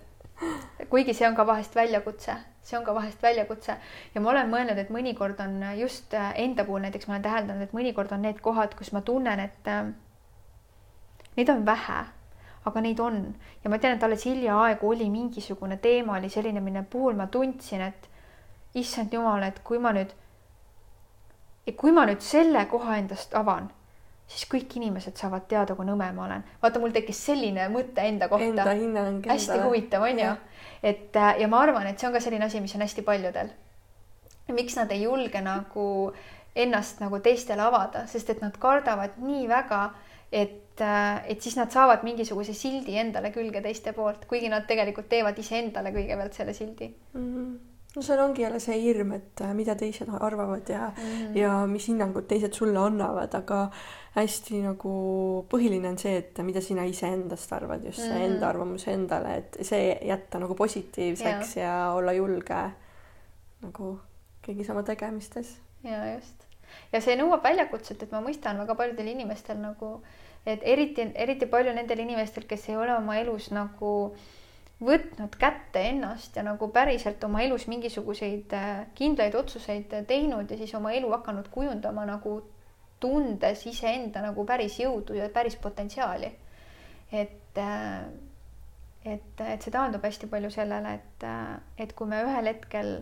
Speaker 1: kuigi see on ka vahest väljakutse, see on ka vahest väljakutse. Ja ma olen mõelnud, et mõnikord on just enda puhul näiteks ma olen täheldanud, et mõnikord on need kohad, kus ma tunnen, et äh, neid on vähe, aga neid on. Ja ma tean, et alles hiljaaegu oli mingisugune teema oli selline, mille puhul ma tundsin, et issand jumal, et kui ma nüüd, kui ma nüüd selle koha endast avan, siis kõik inimesed saavad teada, kui nõme ma olen. vaata, mul tekkis selline mõte enda kohta.
Speaker 2: Enda hinnang
Speaker 1: hästi huvitav on ju et äh, ja ma arvan, et see on ka selline asi, mis on hästi paljudel. miks nad ei julge nagu ennast nagu teistele avada, sest et nad kardavad nii väga, et, et siis nad saavad mingisuguse sildi endale külge teiste poolt, kuigi nad tegelikult teevad iseendale kõigepealt selle sildi
Speaker 2: mm. -hmm. No seal ongi jälle see hirm, et äh, mida teised arvavad ja mm, ja mis hinnangud teised sulle annavad, aga hästi nagu põhiline on see, et mida sina iseendast arvad, just see mm enda arvamus endale, et see jätta nagu positiivseks ja, ja olla julge nagu kõigis oma tegemistes.
Speaker 1: ja just. Ja see nõuab väljakutset, et ma mõistan väga paljudel inimestel nagu, et eriti, eriti palju nendel inimestel, kes ei ole oma elus nagu võtnud kätte ennast ja nagu päriselt oma elus mingisuguseid äh, kindlaid otsuseid teinud ja siis oma elu hakanud kujundama nagu tundes iseenda nagu päris jõudu ja päris potentsiaali. et, äh, et, et see taandub hästi palju sellele, et, äh, et kui me ühel hetkel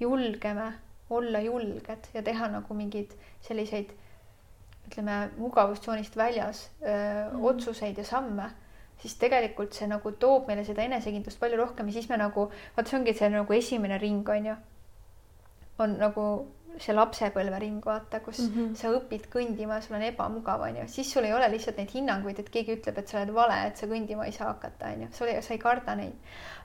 Speaker 1: julgeme olla julged ja teha nagu mingeid selliseid ütleme mugavustsoonist väljas öö, mm. otsuseid ja samme, siis tegelikult see nagu toob meile seda enesekindlust palju rohkem ja siis me nagu, vaata, see ongi see nagu esimene ring on ju. on nagu see lapsepõlvering, vaata, kus mm. -hmm. sa õpid kõndima, sul on ebamugav, onju, siis sul ei ole lihtsalt neid hinnanguid, et keegi ütleb, et sa oled vale, et sa kõndima ei saa hakata, onju, sul ei, sa ei karda neid.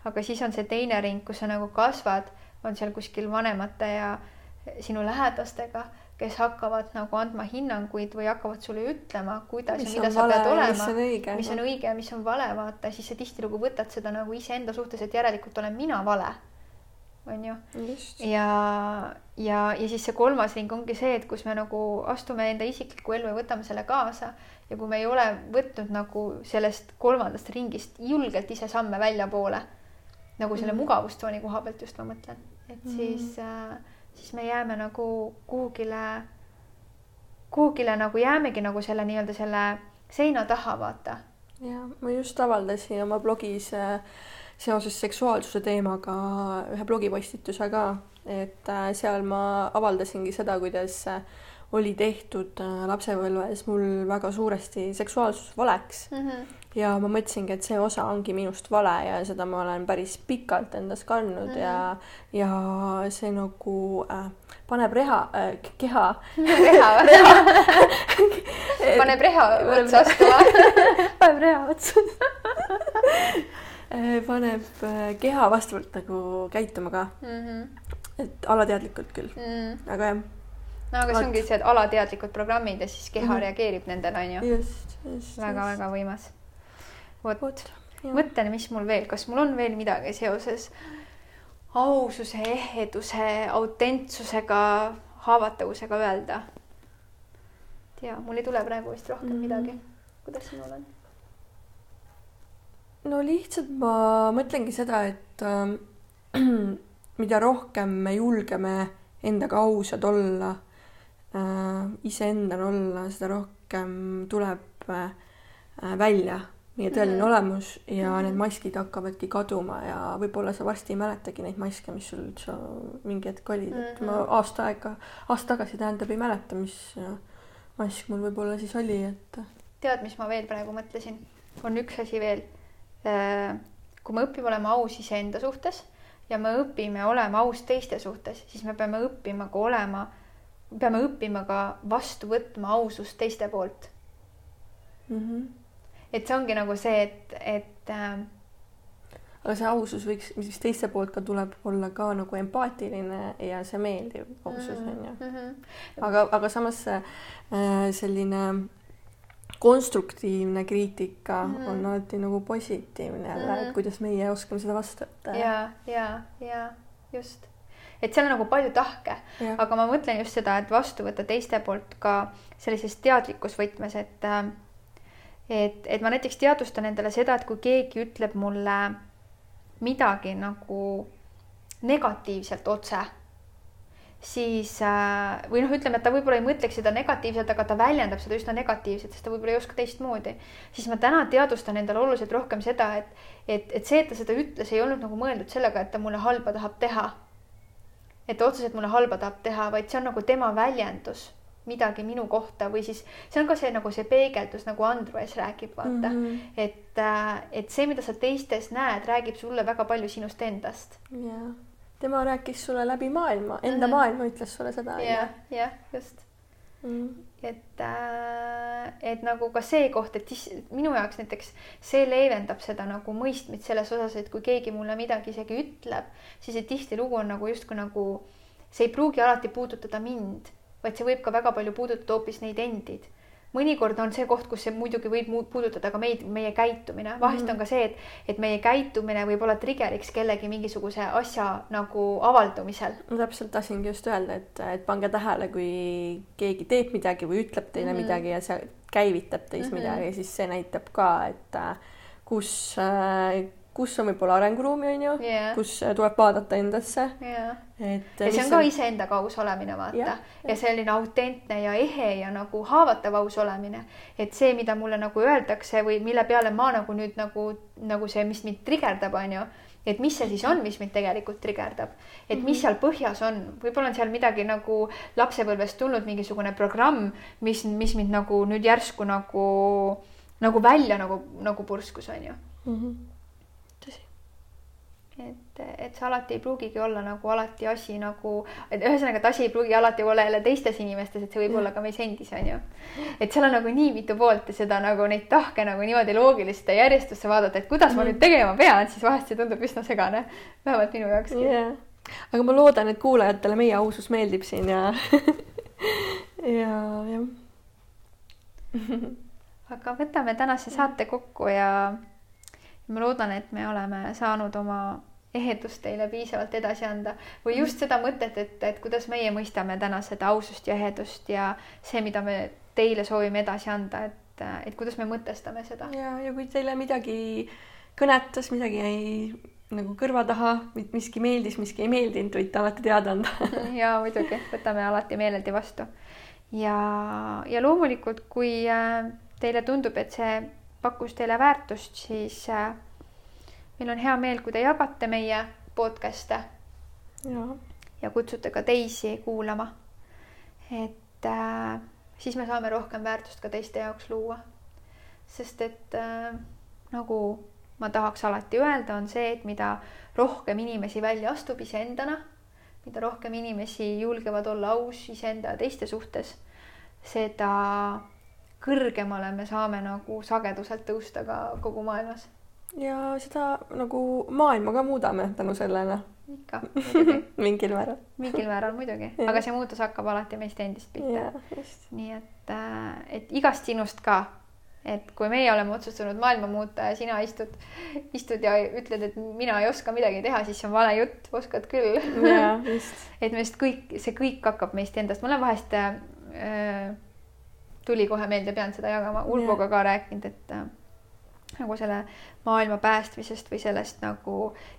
Speaker 1: aga siis on see teine ring, kus sa nagu kasvad, on seal kuskil vanemate ja sinu lähedastega, kes hakkavad nagu andma hinnanguid või hakkavad sulle ütlema, kuidas
Speaker 2: Mis
Speaker 1: ja mida
Speaker 2: on
Speaker 1: sa
Speaker 2: vale
Speaker 1: pead olema,
Speaker 2: mis on õige,
Speaker 1: mis on õige ja mis on vale, vaata, siis sa tihtilugu võtad seda nagu iseenda suhtes, et järelikult olen mina vale, onju
Speaker 2: just.
Speaker 1: ja, ja, ja siis see kolmas ring ongi see, et kus me nagu astume enda isiklikku ellu ja võtame selle kaasa ja kui me ei ole võtnud nagu sellest kolmandast ringist julgelt ise samme väljapoole nagu selle
Speaker 2: Mhm.
Speaker 1: mugavustsooni koha pealt just ma mõtlen, et siis äh,, siis me jääme nagu kuhugile, kuhugile nagu jäämegi nagu selle nii-öelda selle seina taha, vaata.
Speaker 2: ja ma just avaldasin oma blogis äh, seoses seksuaalsuse teemaga ühe blogipostituse ka, et äh, seal ma avaldasingi seda, kuidas äh, oli tehtud äh, lapsepõlves mul väga suuresti seksuaalsus valeks. Ja ma mõtlesingi, et see osa ongi minust vale ja seda ma olen päris pikalt endas kandnud mm -hmm. ja, ja see nagu äh, paneb reha äh,, keha.
Speaker 1: Reha, paneb reha otsa. astuma.
Speaker 2: paneb reha otsa. Paneb äh, keha vastavalt nagu käituma ka, et alateadlikult küll, aga jah,
Speaker 1: no aga see ongi see, et alateadlikud programmid ja siis keha mm. -hmm. reageerib nendele onju.
Speaker 2: just, just.
Speaker 1: väga-väga võimas. vot, mõtlen, mis mul veel, kas mul on veel midagi seoses aususe, eheduse, autentsusega, haavatavusega öelda? tea, mul ei tule praegu vist rohkem mm. -hmm. midagi. kuidas sinul on?
Speaker 2: no lihtsalt ma mõtlengi seda, et äh, mida rohkem me julgeme endaga ausad olla iseendal olla, seda rohkem tuleb äh, välja meie tõeline
Speaker 1: Mhm.
Speaker 2: olemus ja
Speaker 1: Mhm.
Speaker 2: need maskid hakkavadki kaduma ja võib-olla sa varsti ei mäletagi neid maske, mis sul üldse mingi hetk olid, et ma
Speaker 1: Mhm.
Speaker 2: aasta aega, aasta tagasi tähendab ei mäleta, mis äh, mask mul võib-olla siis oli, et
Speaker 1: tead, mis ma veel praegu mõtlesin? on üks asi veel. kui me õpime olema aus iseenda suhtes ja me õpime olema aus teiste suhtes, siis me peame õppima ka olema, peame õppima ka vastu võtma ausust teiste poolt.
Speaker 2: mm. -hmm.
Speaker 1: et see ongi nagu see, et, et äh,
Speaker 2: aga see ausus võiks, mis teiste poolt ka tuleb, olla ka nagu empaatiline ja see meeldiv ausus on ju.
Speaker 1: -hmm.
Speaker 2: aga, aga samas äh, selline konstruktiivne kriitika mm
Speaker 1: Mhm.
Speaker 2: -hmm. on alati nagu positiivne jälle mm,
Speaker 1: Mhm.
Speaker 2: -hmm. et kuidas meie oskame seda vastu võtta.
Speaker 1: ja, ja, ja just, et seal on nagu palju tahke, aga ma mõtlen just seda, et vastu võtta teiste poolt ka sellises teadlikkusvõtmes, et äh, et, et ma näiteks teadvustan endale seda, et kui keegi ütleb mulle midagi nagu negatiivselt otse, siis äh, või noh, ütleme, et ta võib-olla ei mõtleks seda negatiivselt, aga ta väljendab seda üsna negatiivselt, sest ta võib-olla ei oska teistmoodi, siis ma täna teadvustan endale oluliselt rohkem seda, et et, et see, et ta seda ütles, ei olnud nagu mõeldud sellega, et ta mulle halba tahab teha et otseselt mulle halba tahab teha, vaid see on nagu tema väljendus midagi minu kohta või siis see on ka see nagu see peegeldus, nagu Andrus räägib, vaata mm. -hmm. et, et see, mida sa teistes näed, räägib sulle väga palju sinust endast.
Speaker 2: ja tema rääkis sulle läbi maailma, enda mm. -hmm. maailma ütles sulle seda.
Speaker 1: jah, jah, just, et äh,, et nagu ka see koht, et tis- minu jaoks näiteks see leevendab seda nagu mõistmist selles osas, et kui keegi mulle midagi isegi ütleb, siis see tihtilugu on nagu justkui nagu see ei pruugi alati puudutada mind, vaid see võib ka väga palju puudutada hoopis neid endid. Mõnikord on see koht, kus see muidugi võib puudutada ka meid, meie käitumine, vahest
Speaker 2: Mhm.
Speaker 1: on ka see, et, et meie käitumine võib olla trigger'iks kellegi mingisuguse asja nagu avaldumisel.
Speaker 2: ma täpselt tahtsingi just öelda, et, et pange tähele, kui keegi teeb midagi või ütleb teile mm
Speaker 1: Mhm.
Speaker 2: -hmm. midagi ja see käivitab teis mm
Speaker 1: Mhm.
Speaker 2: -hmm. midagi, siis see näitab ka, et äh, kus, on võib-olla arenguruumi, on ju
Speaker 1: Jah.
Speaker 2: kus äh, tuleb vaadata endasse,
Speaker 1: jah
Speaker 2: et.
Speaker 1: ja see on ka iseendaga aus olemine, vaata ja,
Speaker 2: Jah,
Speaker 1: ja. ja selline autentne ja ehe ja nagu haavatav aus olemine, et see, mida mulle nagu öeldakse või mille peale ma nagu nüüd nagu, nagu see, mis mind trigerdab, on ju, et mis see siis on, mis mind tegelikult trigerdab, et mis seal põhjas on, võib-olla on seal midagi nagu lapsepõlvest tulnud mingisugune programm, mis, mis mind nagu nüüd järsku nagu, nagu välja nagu, nagu purskus, on ju.
Speaker 2: mm. -hmm.
Speaker 1: Et, et see alati ei pruugigi olla nagu alati asi nagu, et ühesõnaga, et asi ei pruugi alati olla jälle teistes inimestes, et see võib olla ka meis endis, on ju. et seal on nagu nii mitu poolt ja seda nagu neid tahke nagu niimoodi loogiliste järjestusse vaadata, et kuidas ma nüüd tegema pean, siis vahest see tundub üsna segane. vähemalt minu jaokski
Speaker 2: yeah.. aga ma loodan, et kuulajatele meie ausus meeldib siin ja ja jah
Speaker 1: aga võtame tänase saate kokku ja ma loodan, et me oleme saanud oma ehedust teile piisavalt edasi anda või just seda mõtet, et, et kuidas meie mõistame täna seda ausust ja ehedust ja see, mida me teile soovime edasi anda, et, et kuidas me mõtestame seda.
Speaker 2: ja, ja kui teile midagi kõnetas, midagi jäi nagu kõrva taha, miski meeldis, miski ei meeldinud, võite alati teada anda
Speaker 1: ja muidugi, võtame alati meeleldi vastu. ja, ja loomulikult, kui äh, teile tundub, et see pakkus teile väärtust, siis äh, meil on hea meel, kui te jagate meie podcast'e. ja kutsute ka teisi kuulama. et äh, siis me saame rohkem väärtust ka teiste jaoks luua. sest et äh, nagu ma tahaks alati öelda, on see, et mida rohkem inimesi välja astub iseendana, mida rohkem inimesi julgevad olla aus iseenda ja teiste suhtes, seda kõrgemale me saame nagu sageduselt tõusta ka kogu maailmas.
Speaker 2: ja seda nagu maailma ka muudame tänu sellele.
Speaker 1: ikka
Speaker 2: mingil määral.
Speaker 1: mingil määral muidugi, aga see muutus hakkab alati meist endist pihta. nii et, äh, et igast sinust ka et kui meie oleme otsustanud maailma muuta ja sina istud, istud ja ütled, et mina ei oska midagi teha, siis see on vale jutt, oskad küll. et meist kõik, see kõik hakkab meist endast, ma olen vahest äh, tuli kohe meelde, pean seda jagama, Urboga ka rääkinud, et äh, nagu selle maailma päästmisest või sellest nagu,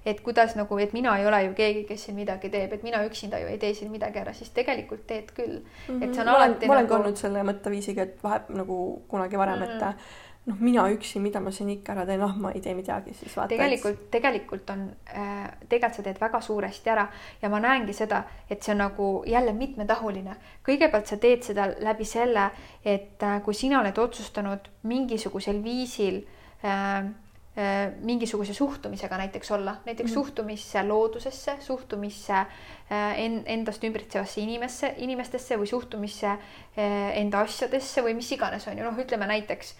Speaker 1: et kuidas nagu, et mina ei ole ju keegi, kes siin midagi teeb, et mina üksinda ju ei tee siin midagi ära, siis tegelikult teed küll mm. -hmm. et see on
Speaker 2: ma
Speaker 1: alati.
Speaker 2: ma olen nagu... ka olnud selle mõtteviisiga, et vahe nagu kunagi varem mm, -hmm. et noh, mina üksi, mida ma siin ikka ära teen, noh, ma ei tee midagi, siis vaata.
Speaker 1: tegelikult, tegelikult on äh,, tegelikult sa teed väga suuresti ära ja ma näengi seda, et see on nagu jälle mitmetahuline. kõigepealt sa teed seda läbi selle, et äh, kui sina oled otsustanud mingisugusel viisil äh, äh mingisuguse suhtumisega näiteks olla, näiteks mm -hmm. suhtumisse loodusesse, suhtumisse äh, en, endast ümbritsevasse inimesse, inimestesse või suhtumisse äh, enda asjadesse või mis iganes on ju, noh, ütleme näiteks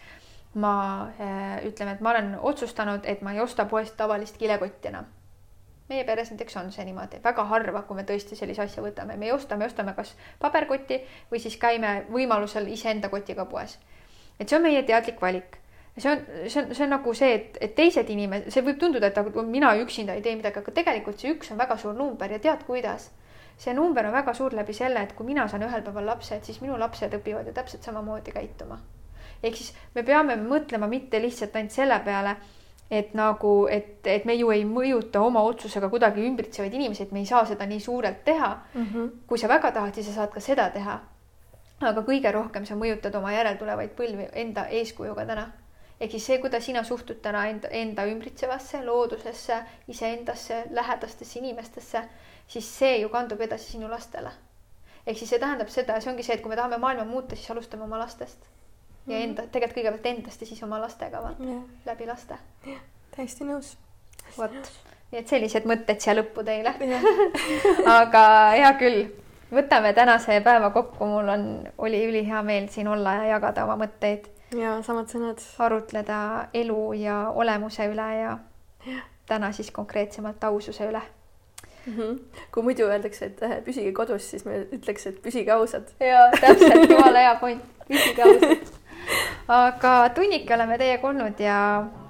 Speaker 1: ma äh, ütleme, et ma olen otsustanud, et ma ei osta poest tavalist kilekotti enam. meie peres näiteks on see niimoodi, väga harva, kui me tõesti sellise asja võtame, me ei osta, me ostame kas paberkotti või siis käime võimalusel iseenda kotiga poes. et see on meie teadlik valik. see on, see on, see on nagu see, et, et teised inimesed, see võib tunduda, et mina üksinda ei tee midagi, aga tegelikult see üks on väga suur number ja tead, kuidas see number on väga suur läbi selle, et kui mina saan ühel päeval lapse, et siis minu lapsed õpivad ju täpselt samamoodi käituma ehk siis me peame mõtlema mitte lihtsalt ainult selle peale, et nagu, et, et me ju ei mõjuta oma otsusega kuidagi ümbritsevaid inimesi, et me ei saa seda nii suurelt teha mm. -hmm. kui sa väga tahad, siis sa saad ka seda teha. aga kõige rohkem sa mõjutad oma järeltulevaid põlvi enda eeskujuga täna. ehk siis see, kuidas sina suhtud täna enda, enda ümbritsevasse loodusesse, iseendasse, lähedastesse inimestesse, siis see ju kandub edasi sinu lastele. ehk siis see tähendab seda, see ongi see, et kui me tahame maailma muuta, siis alustame oma lastest ja enda, tegelikult kõigepealt endast ja siis oma lastega vaata, läbi laste.
Speaker 2: täiesti nõus.
Speaker 1: vot, nii et sellised mõtted siia lõppu teile aga hea küll, võtame tänase päeva kokku, mul on, oli ülihea meel siin olla ja jagada oma mõtteid.
Speaker 2: ja samad sõnad.
Speaker 1: arutleda elu ja olemuse üle ja, ja. täna siis konkreetsemalt aususe üle
Speaker 2: Mm -hmm. kui muidu öeldakse, et äh, püsige kodus, siis me ütleks, et püsige ausad.
Speaker 1: ja täpselt, jumala hea point, püsige ausad aga tunnike oleme teiega olnud ja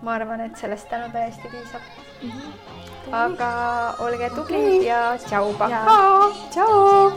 Speaker 1: ma arvan, et sellest täna täiesti piisab mm. -hmm. aga olge tublid mhm. ja tšau, pahaa.
Speaker 2: tšau.